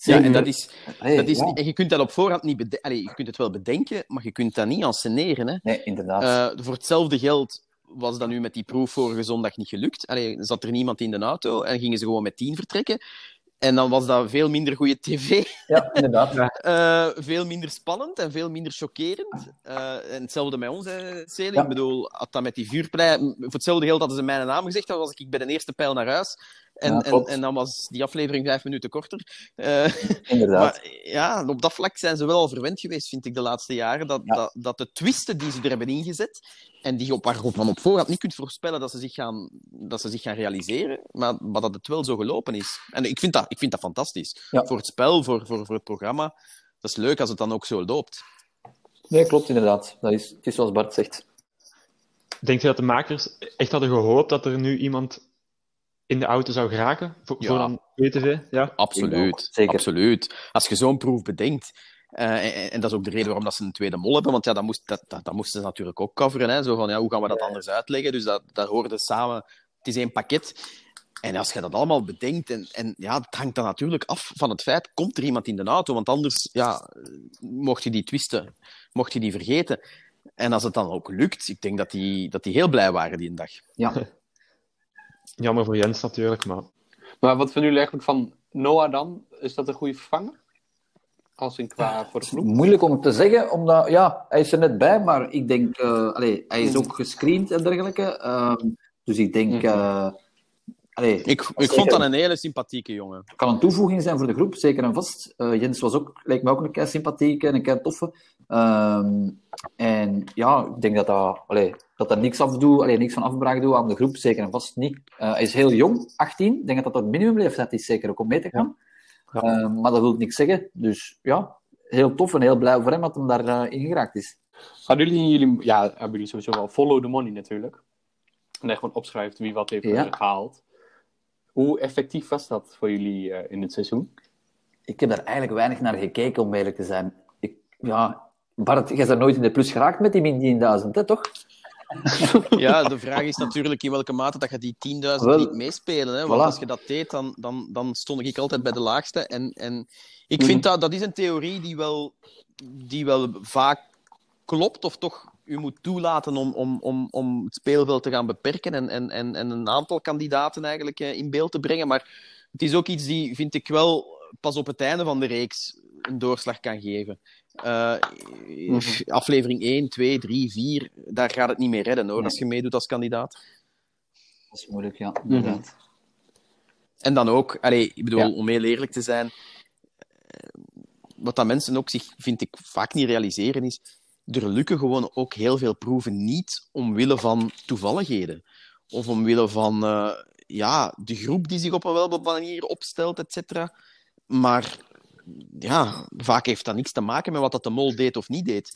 Ja, en dat is,
Hey,
dat is
ja.
niet- en je kunt dat op voorhand niet bedenken. Je kunt het wel bedenken, maar je kunt dat niet anseneren. Hè.
Nee, inderdaad.
Voor hetzelfde geld was dat nu met die proef vorige zondag niet gelukt. Allee, zat er niemand in de auto en gingen ze gewoon met tien vertrekken. En dan was dat veel minder goede tv,
ja, inderdaad.
eh, veel minder spannend en veel minder chockerend. Eh, en hetzelfde met ons, hè.
Ja.
Ik bedoel, had dat met die vuurpijl... Voor hetzelfde geld hadden ze mijn naam gezegd, dan was ik bij de eerste pijl naar huis. En,
Ja,
en, en dan was die aflevering vijf minuten korter. Eh,
inderdaad.
maar ja, op dat vlak zijn ze wel al verwend geweest, vind ik, de laatste jaren. Dat,
Ja.
dat, dat de twisten die ze er hebben ingezet, en die op, waarop man op voorhand niet kunt voorspellen dat ze zich gaan, dat ze zich gaan realiseren, maar, maar dat het wel zo gelopen is. En ik vind dat, ik vind dat fantastisch.
Ja.
Voor het spel, voor, voor, voor het programma. Dat is leuk als het dan ook zo loopt.
Nee, klopt inderdaad. Dat is, het is zoals Bart zegt.
Denk je dat de makers echt hadden gehoopt dat er nu iemand in de auto zou geraken? Voor,
Ja.
voor dan WTV? Ja.
Absoluut.
zeker.
Absoluut. Als je zo'n proef bedenkt. eh, en, en dat is ook de reden waarom dat ze een tweede mol hebben. Want ja, dat, moest, dat, dat, dat moesten ze natuurlijk ook coveren. Hè? Zo van, ja, hoe gaan we dat anders uitleggen? Dus dat, dat hoorde samen. Het is één pakket. En als je dat allemaal bedenkt, en, en ja, het hangt dan natuurlijk af van het feit, komt er iemand in de auto? Want anders, ja, mocht je die twisten, mocht je die vergeten. En als het dan ook lukt, ik denk dat die, dat die heel blij waren die een dag.
Ja,
Jammer voor Jens natuurlijk, maar
Maar wat vinden jullie eigenlijk van Noah dan, is dat een goede vervanger? Als in qua voor de groep?
Moeilijk om te zeggen, omdat ja, hij is er net bij, maar ik denk, eh, allee, hij is ook gescreend en dergelijke. Ehm, dus ik denk, uh, allee,
Ik, ik vond dat een hele sympathieke jongen.
kan een toevoeging zijn voor de groep, zeker en vast. Eh, Jens was ook, lijkt me ook een kei sympathieke en een kei toffe. Ehm, en ja, ik denk dat dat, allee, dat dat niks afdoet, allee, niks van afbraak doet aan de groep, zeker en vast niet. Eh, hij is heel jong, 18. Ik denk dat dat het minimumleeftijd is, zeker ook om mee te gaan.
Ja.
Ehm, maar dat wil niks zeggen. Dus ja, heel tof en heel blij voor hem dat hij daarin in geraakt is.
Hadden jullie, in jullie, ja, hebben jullie sowieso wel follow the money natuurlijk. En echt gewoon opschrijft wie wat heeft
Ja.
eh, gehaald. Hoe effectief was dat voor jullie eh, in het seizoen?
Ik heb daar eigenlijk weinig naar gekeken, om eerlijk te zijn. Ik, ja, Bart, jij bent nooit in de plus geraakt met die min 10.000, hè, toch?
Ja, de vraag is natuurlijk in welke mate dat je die 10.000
Wel,
niet meespelen. Hè? Want
voilà.
als je dat deed, dan, dan, dan stond ik altijd bij de laagste. En, en ik
Mhm.
vind dat, dat is een theorie die wel, die wel vaak klopt, of toch u moet toelaten om, om, om, om het speelveld te gaan beperken en, en, en, en een aantal kandidaten eigenlijk eh, in beeld te brengen. Maar het is ook iets die, vind ik wel, pas op het einde van de reeks een doorslag kan geven. Eh, Aflevering 1, 2, 3, 4, daar gaat het niet meer redden hoor,
Nee.
als je meedoet als kandidaat.
Dat is moeilijk, ja, inderdaad.
En dan ook, allee, ik bedoel,
Ja.
om heel eerlijk te zijn, eh, wat dat mensen ook zich, vind ik, vaak niet realiseren is, er lukken gewoon ook heel veel proeven niet omwille van toevalligheden. Of omwille van eh, ja, de groep die zich op een welke manier opstelt, et cetera. Maar ja, vaak heeft dat niks te maken met wat dat de mol deed of niet deed.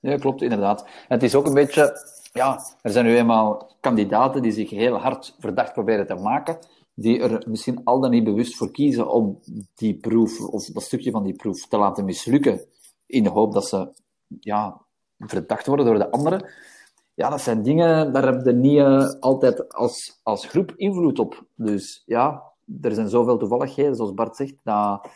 Ja, klopt, inderdaad. Het is ook een beetje... Ja, er zijn nu eenmaal kandidaten die zich heel hard verdacht proberen te maken, die er misschien al dan niet bewust voor kiezen om die proef, of dat stukje van die proef, te laten mislukken, in de hoop dat ze ja, verdacht worden door de anderen. Ja, dat zijn dingen, daar heb je niet eh, altijd als, als groep invloed op. Dus ja, er zijn zoveel toevalligheden, zoals Bart zegt, dat,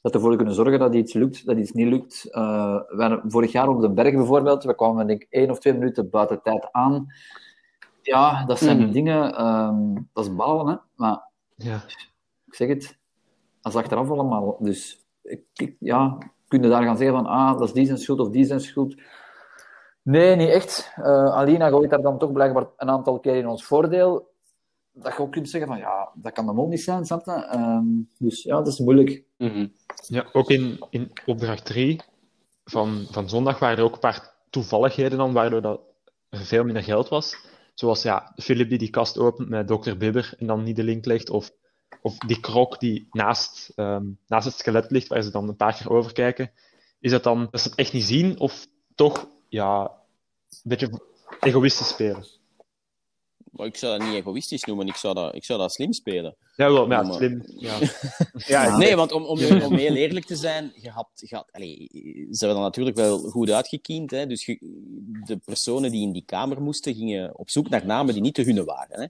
dat ervoor kunnen zorgen dat iets lukt, dat iets niet lukt. Eh, wij vorig jaar op de berg bijvoorbeeld, we kwamen denk ik één of twee minuten buiten tijd aan. Ja, dat zijn
Mhm.
dingen, ehm, dat is balen, hè. Maar
Ja.
ik zeg het, dat is achteraf allemaal. Dus ik, ik- ja, kun je daar gaan zeggen van, ah, dat is die zijn schuld of die zijn schuld. Nee, niet echt. Eh, Alina gooit daar dan toch blijkbaar een aantal keer in ons voordeel. Dat je ook kunt zeggen van, ja, dat kan de mol niet zijn, snap je? Ehm, dus ja, dat is moeilijk.
Mhm.
Ja, ook in, in opdracht 3 van, van zondag waren er ook een paar toevalligheden dan, waardoor dat er veel minder geld was. Zoals ja, Philip die die kast opent met Dr. Bibber en dan niet de link legt. Of, of die krok die naast, ehm, naast het skelet ligt, waar ze dan een paar keer over kijken. Is dat dan dat ze het echt niet zien of toch ja, een beetje egoïstisch spelen?
Maar ik zou dat niet egoïstisch noemen, ik zou dat, ik zou dat slim spelen.
Ja, wel, maar ja,
Maar-
slim. Ja.
Ja,
Nee, want om, om, om heel eerlijk te zijn, je had, je had, allee, ze hebben dan natuurlijk wel goed uitgekiend. Hè? Dus je- de personen die in die kamer moesten, gingen op zoek naar namen die niet de hunne waren. Hè?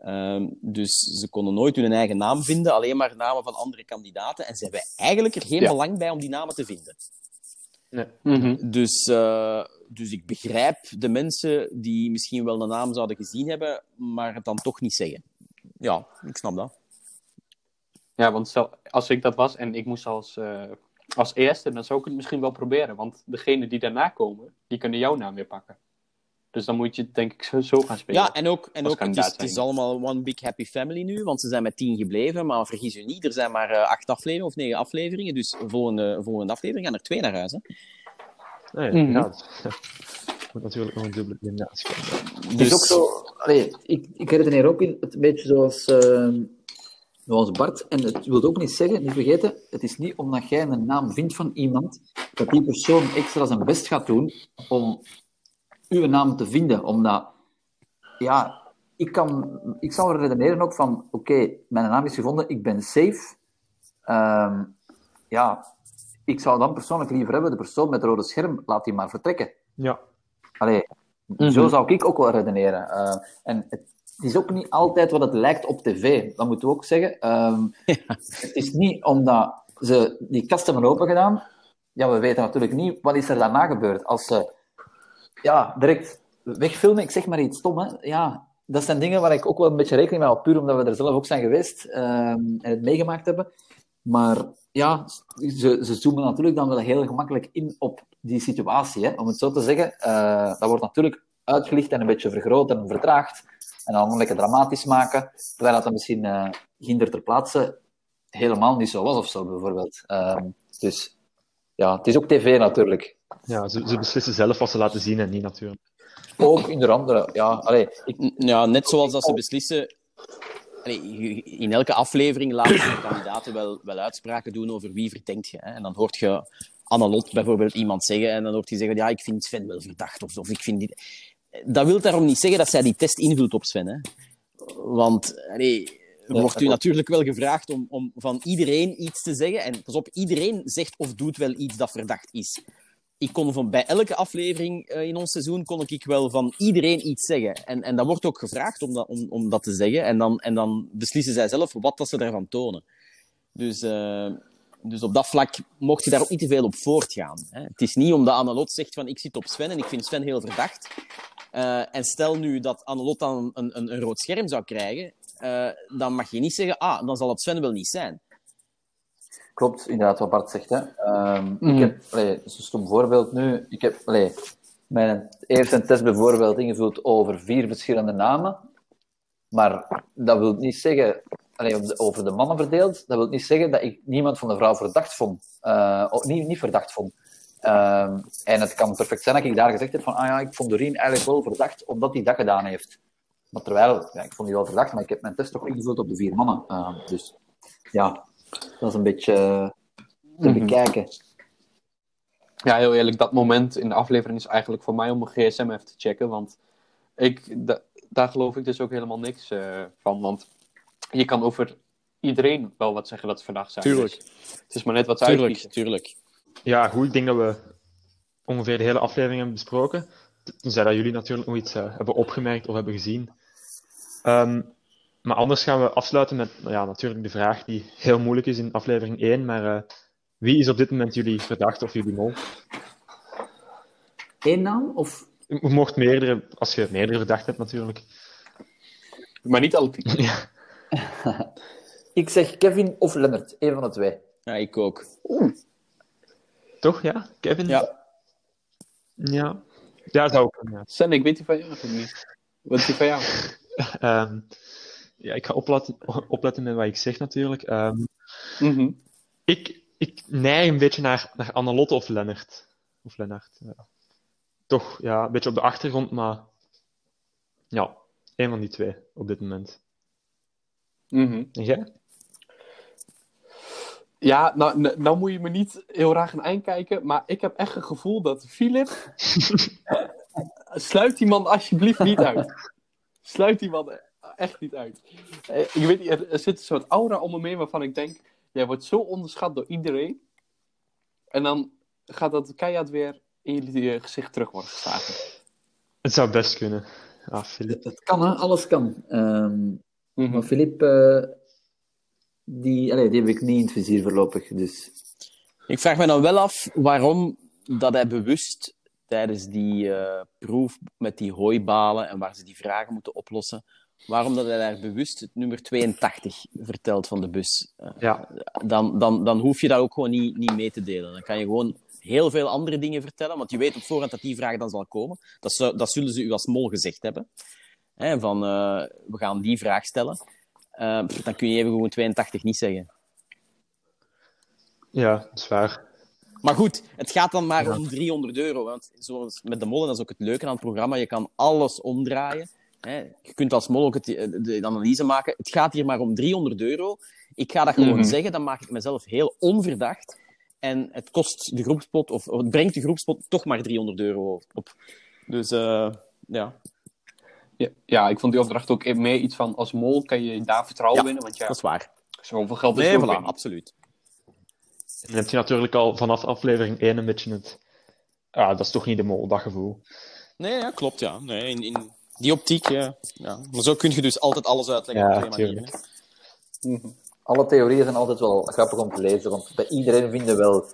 Ehm, dus ze konden nooit hun eigen naam vinden, alleen maar namen van andere kandidaten. En ze hebben eigenlijk er geen
Ja.
belang bij om die namen te vinden.
Nee.
Mhm.
Dus, eh, dus ik begrijp de mensen die misschien wel de naam zouden gezien hebben, maar het dan toch niet zeggen. Ja, ik snap dat.
Ja, want stel, als ik dat was en ik moest als, eh, als eerste, dan zou ik het misschien wel proberen. Want degene die daarna komen, die kunnen jouw naam weer pakken. Dus dan moet je het denk ik zo, gaan spelen.
Ja, en ook, en ook het, is, het is allemaal one big happy family nu, want ze zijn met tien gebleven. Maar vergis je niet, er zijn maar eh, acht afleveringen of negen afleveringen. Dus volgende, volgende aflevering gaan er twee naar huis. Hè.
Nee,
Mhm.
ja, moet natuurlijk nog een dubbele eliminatie komen.
Het
Dus
is ook zo... Allee, ik, ik redeneer ook in het een beetje zoals, ehm, zoals Bart. En het wil ook niet zeggen, niet vergeten, het is niet omdat jij een naam vindt van iemand, dat die persoon extra zijn best gaat doen om uw naam te vinden. Omdat, ja, ik, kan, ik zou redeneren ook van, oké, mijn naam is gevonden, ik ben safe. Ehm, ja, ik zou dan persoonlijk liever hebben, de persoon met het rode scherm, laat die maar vertrekken.
Ja,
Allee,
Mhm.
zo zou ik ook wel redeneren. Eh, en het, het is ook niet altijd wat het lijkt op tv. Dat moeten we ook zeggen. Ehm, Het is niet omdat ze die kast hebben open gedaan. Ja, we weten natuurlijk niet wat is er daarna gebeurd. Als ze ja, direct wegfilmen, ik zeg maar iets stom, hè. Ja, dat zijn dingen waar ik ook wel een beetje rekening mee hou, puur omdat we er zelf ook zijn geweest ehm, en het meegemaakt hebben. Maar ja, ze, ze zoomen natuurlijk dan wel heel gemakkelijk in op die situatie, hè, om het zo te zeggen. Eh, dat wordt natuurlijk uitgelicht en een beetje vergroot en vertraagd. En dan lekker dramatisch maken, terwijl dat dan misschien uh, ginder ter plaatse helemaal niet zo was of zo, bijvoorbeeld. Ehm, dus ja, het is ook tv natuurlijk.
Ja, ze, ze beslissen zelf wat ze laten zien en niet natuurlijk.
Ook in de andere, ja. Allee, ik...
Ja, net zoals dat ze beslissen. Allee, in elke aflevering laten de kandidaten wel, wel uitspraken doen over wie verdenkt je. Hè? En dan hoort je Annelot bijvoorbeeld iemand zeggen en dan hoort hij zeggen: Ja, ik vind Sven wel verdacht. Of, of ik vind dit. Dat wil daarom niet zeggen dat zij die test invult op Sven. Hè? Want allee, wordt u natuurlijk wel gevraagd om, om van iedereen iets te zeggen. En pas op, iedereen zegt of doet wel iets dat verdacht is ik kon van bij elke aflevering uh, in ons seizoen kon ik wel van iedereen iets zeggen. En, en dat wordt ook gevraagd om dat, om, om dat te zeggen. En dan, en dan beslissen zij zelf wat dat ze daarvan tonen. Dus, uh, dus op dat vlak mocht je daar ook niet te veel op voortgaan. Hè. Het is niet omdat Annelot zegt van ik zit op Sven en ik vind Sven heel verdacht. Uh, en stel nu dat Annelot dan een, een, een rood scherm zou krijgen, dan mag je niet zeggen, ah, dan zal het Sven wel niet zijn.
Klopt, inderdaad, wat Bart zegt. Hè. Um, mm. Ik heb, allee, een stom voorbeeld nu. Ik heb allee, mijn eerste test bijvoorbeeld ingevuld over vier verschillende namen. Maar dat wil niet zeggen, allee, over de mannen verdeeld, dat wil niet zeggen dat ik niemand van de vrouw verdacht vond. Uh, niet, niet verdacht vond. Um, en het kan perfect zijn dat ik daar gezegd heb van, ah ja, ik vond Doreen eigenlijk wel verdacht, omdat hij dat gedaan heeft. Maar terwijl, ja, ik vond die wel verdacht, maar ik heb mijn test toch ingevuld op de vier mannen. Uh, dus ja, dat is een beetje te mhm. bekijken.
Ja, heel eerlijk, dat moment in de aflevering is eigenlijk voor mij om mijn gsm even te checken. Want ik, daar geloof ik dus ook helemaal niks uh, van. Want je kan over iedereen wel wat zeggen dat ze verdacht zijn.
Tuurlijk.
Dus het is maar net wat
tuurlijk, tuurlijk.
Ja, goed. Ik denk dat we ongeveer de hele aflevering hebben besproken. Tenzij dat jullie natuurlijk nog iets uh, hebben opgemerkt of hebben gezien. Um, maar anders gaan we afsluiten met ja, natuurlijk de vraag die heel moeilijk is in aflevering 1. Maar uh, wie is op dit moment jullie verdachte of jullie mol?
Eén naam? Of...
Je mocht meerdere, als je meerdere verdachten hebt natuurlijk.
Maar niet alle tien.
ja.
ik zeg Kevin of Lennart, één van de twee.
Ja, ik ook.
Oeh.
Toch, ja? Kevin?
Ja.
Ja, ja zou ook kunnen. Ja.
Sen, ik weet die van jou niet. Wat is die van jou?
um, ja, ik ga opletten, opletten met wat ik zeg natuurlijk. Um,
mm -hmm.
ik, ik neig een beetje naar, naar Annelotte of Lennart. Of Lennart, ja. Toch, ja, een beetje op de achtergrond, maar ja, één van die twee op dit moment.
Mm -hmm.
En jij?
Ja, nou, nou moet je me niet heel raar gaan aankijken, maar ik heb echt een gevoel dat Philip... Sluit die man alsjeblieft niet uit. Sluit die man echt niet uit. Eh, ik weet niet, er, zit een soort aura om me mee waarvan ik denk, jij wordt zo onderschat door iedereen. En dan gaat dat keihard weer in jullie gezicht terug worden geslagen.
Het zou best kunnen. Ah, Filip.
Het kan, hè? alles kan. Um, mm -hmm. Maar Filip, uh, die, allez, die heb ik niet in het vizier voorlopig. Dus.
Ik vraag me dan wel af waarom dat hij bewust tijdens die uh, proef met die hooibalen en waar ze die vragen moeten oplossen, waarom dat hij daar bewust het nummer 82 vertelt van de bus.
Eh, ja.
Dan, dan, dan hoef je dat ook gewoon niet, niet mee te delen. Dan kan je gewoon heel veel andere dingen vertellen, want je weet op voorhand dat die vraag dan zal komen. Dat, dat zullen ze u als mol gezegd hebben. Hè, van, uh, we gaan die vraag stellen. Uh, dan kun je even gewoon 82 niet zeggen.
Ja, dat is waar.
Maar goed, het gaat dan maar om 300 euro. Want zoals met de mollen, dat is ook het leuke aan het programma. Je kan alles omdraaien. Hè, je kunt als mol ook het, de, analyse maken. Het gaat hier maar om 300 euro. Ik ga dat gewoon mhm. zeggen, dan maak ik mezelf heel onverdacht. En het kost de groepspot, of het brengt de groepspot toch maar 300 euro op. Dus uh, ja.
ja. Ja, ik vond die opdracht ook meer iets van als mol kan je daar vertrouwen winnen. Want ja,
dat is waar.
Zoveel geld is
nee,
voilà,
absoluut.
Dan heb je natuurlijk al vanaf aflevering 1 een beetje het... Ah, dat is toch niet de mol, dat gevoel.
Nee, ja, klopt, ja. Nee, in, in, die optiek, ja. ja. Maar zo kun je dus altijd alles uitleggen
ja,
op twee manieren.
Mhm. Alle theorieën zijn altijd wel grappig om te lezen, want bij iedereen vinden wel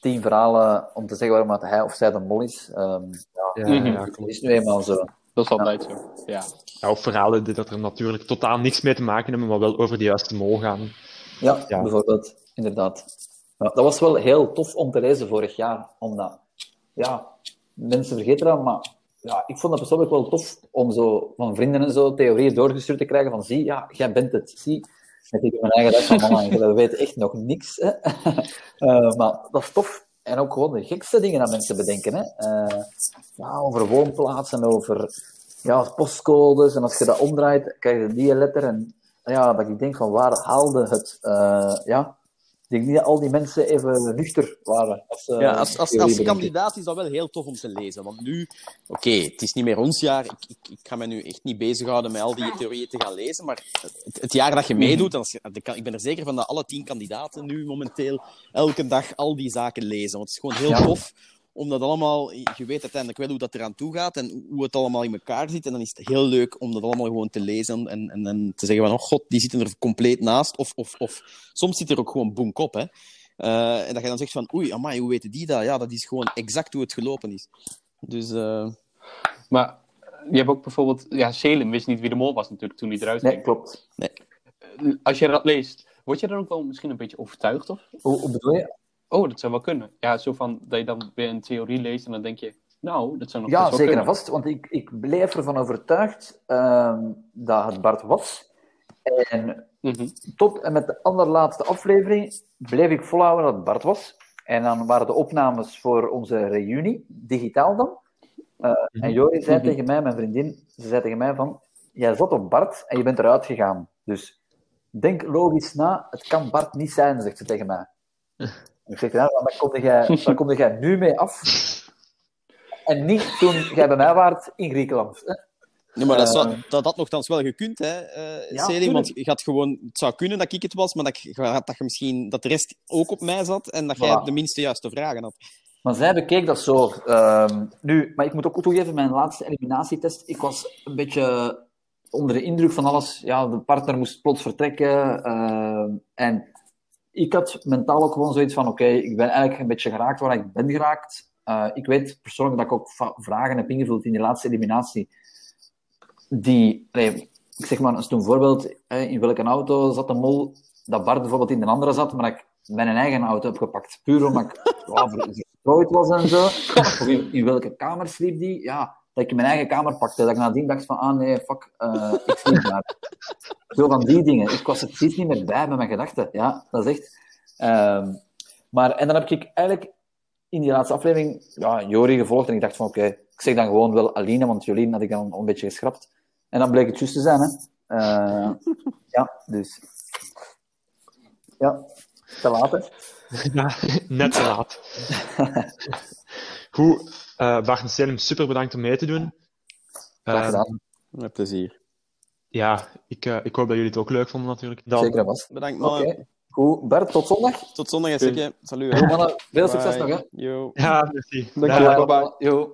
tien verhalen om te zeggen waarom hij of zij de mol is. Um, ja,
ja, ja,
dat is nu eenmaal zo.
Dat is altijd zo. Ja.
Ja, of verhalen die dat er natuurlijk totaal niks mee te maken hebben, maar wel over de juiste mol gaan.
Ja,
Ja.
bijvoorbeeld, inderdaad. Ja, dat was wel heel tof om te lezen vorig jaar, omdat, ja, mensen vergeten dat, maar ja, ik vond dat persoonlijk wel tof om zo van vrienden en zo theorieën doorgestuurd te krijgen van, zie, ja, jij bent het, zie. En ik mijn eigen dag van, weten echt nog niks, hè. Eh, maar dat is tof. En ook gewoon de gekste dingen dat mensen bedenken, hè. Eh, ja, over woonplaatsen, over ja, postcodes, en als je dat omdraait, krijg je die letter, en ja, dat ik denk van waar haalde het, eh, ja, denk niet dat al die mensen even nuchter waren. Als, ze
Ja, als, als, als kandidaat is dat wel heel tof om te lezen. Want nu, oké, het is niet meer ons jaar. Ik, ik, ik ga me nu echt niet bezighouden met al die theorieën te gaan lezen. Maar het, het jaar dat je meedoet, als je, de kan- ik ben er zeker van dat alle tien kandidaten nu momenteel elke dag al die zaken lezen. Want het is gewoon heel
Ja.
tof om dat allemaal... Je weet uiteindelijk wel hoe dat eraan toe gaat en hoe het allemaal in elkaar zit. En dan is het heel leuk om dat allemaal gewoon te lezen en, en, en te zeggen van, oh god, die zitten er compleet naast. Of, of, of soms zit er ook gewoon boem kop, hè. Eh, en dat je dan zegt van, oei, amai, hoe weten die dat? Ja, dat is gewoon exact hoe het gelopen is. Dus eh,
Maar je hebt ook bijvoorbeeld... Ja, Selim wist niet wie de mol was natuurlijk toen hij eruit
Nee,
ging.
klopt.
Als je dat leest, word je dan ook wel misschien een beetje overtuigd? Of?
Hoe, hoe bedoel je?
Oh, dat zou wel kunnen. Ja, zo van dat je dan weer een theorie leest en dan denk je... Nou, dat zou nog
Ja, zeker en vast. Want ik, ik bleef ervan overtuigd ehm, dat het Bart was. En
Mhm.
tot en met de allerlaatste aflevering bleef ik volhouden dat het Bart was. En dan waren de opnames voor onze reunie, digitaal dan. Eh, En Jori zei
Mhm.
tegen mij, mijn vriendin, ze zei tegen mij van, jij zat op Bart en je bent eruit gegaan. Dus denk logisch na, het kan Bart niet zijn, zegt ze tegen mij. Ik zeg, maar daar kom jij, kom jij nu mee af. En niet toen jij bij mij waart in Griekenland. Hè?
nee, maar dat, zou,
Eh.
dat had nogthans wel gekund, hè,
Ja,
Selim, want je had gewoon, het zou kunnen dat ik het was, maar dat, dat, je misschien, dat de rest ook op mij zat en dat jij
Voilà.
de minste juiste vragen had.
Maar zij bekeek dat zo. ehm, nu, maar ik moet ook toegeven, mijn laatste eliminatietest, ik was een beetje onder de indruk van alles. Ja, de partner moest plots vertrekken. ehm, en ik had mentaal ook gewoon zoiets van, oké, ik ben eigenlijk een beetje geraakt waar ik ben geraakt. Eh, ik weet persoonlijk dat ik ook vragen heb ingevuld in die laatste eliminatie. Die, nee, ik zeg maar, als toen voorbeeld, eh, in welke auto zat de mol, dat Bart bijvoorbeeld in de andere zat, maar dat ik mijn eigen auto heb gepakt. Puur omdat ik ja, was en zo. Of in, in welke kamer sliep die? Ja, dat ik mijn eigen kamer pakte. Dat ik nadien dacht van, ah nee, fuck, eh, ik sliep daar. Zo van die dingen. Ik was er niet meer bij met mijn gedachten. Ja, dat is echt... ehm, maar, en dan heb ik eigenlijk in die laatste aflevering ja, Jori gevolgd en ik dacht van, oké, ik zeg dan gewoon wel Aline, want Jolien had ik dan een beetje geschrapt. En dan bleek het juist te zijn, hè. Eh, ja, dus... Ja, te laat, hè.
Net te laat. Goed, eh Bart en Selim, super bedankt om mee te doen.
Graag
Eh,
gedaan.
Met plezier.
ja, ik, eh, ik hoop dat jullie het ook leuk vonden natuurlijk. Dan,
Zeker en vast.
Bedankt,
goed. Bert, tot zondag.
Tot zondag, Jessica. Salut. hè.
Goed, mannen. Veel succes
Bye.
nog, hè.
Yo.
Ja, merci.
Dankjewel.
Dag.
bye-bye.
Yo.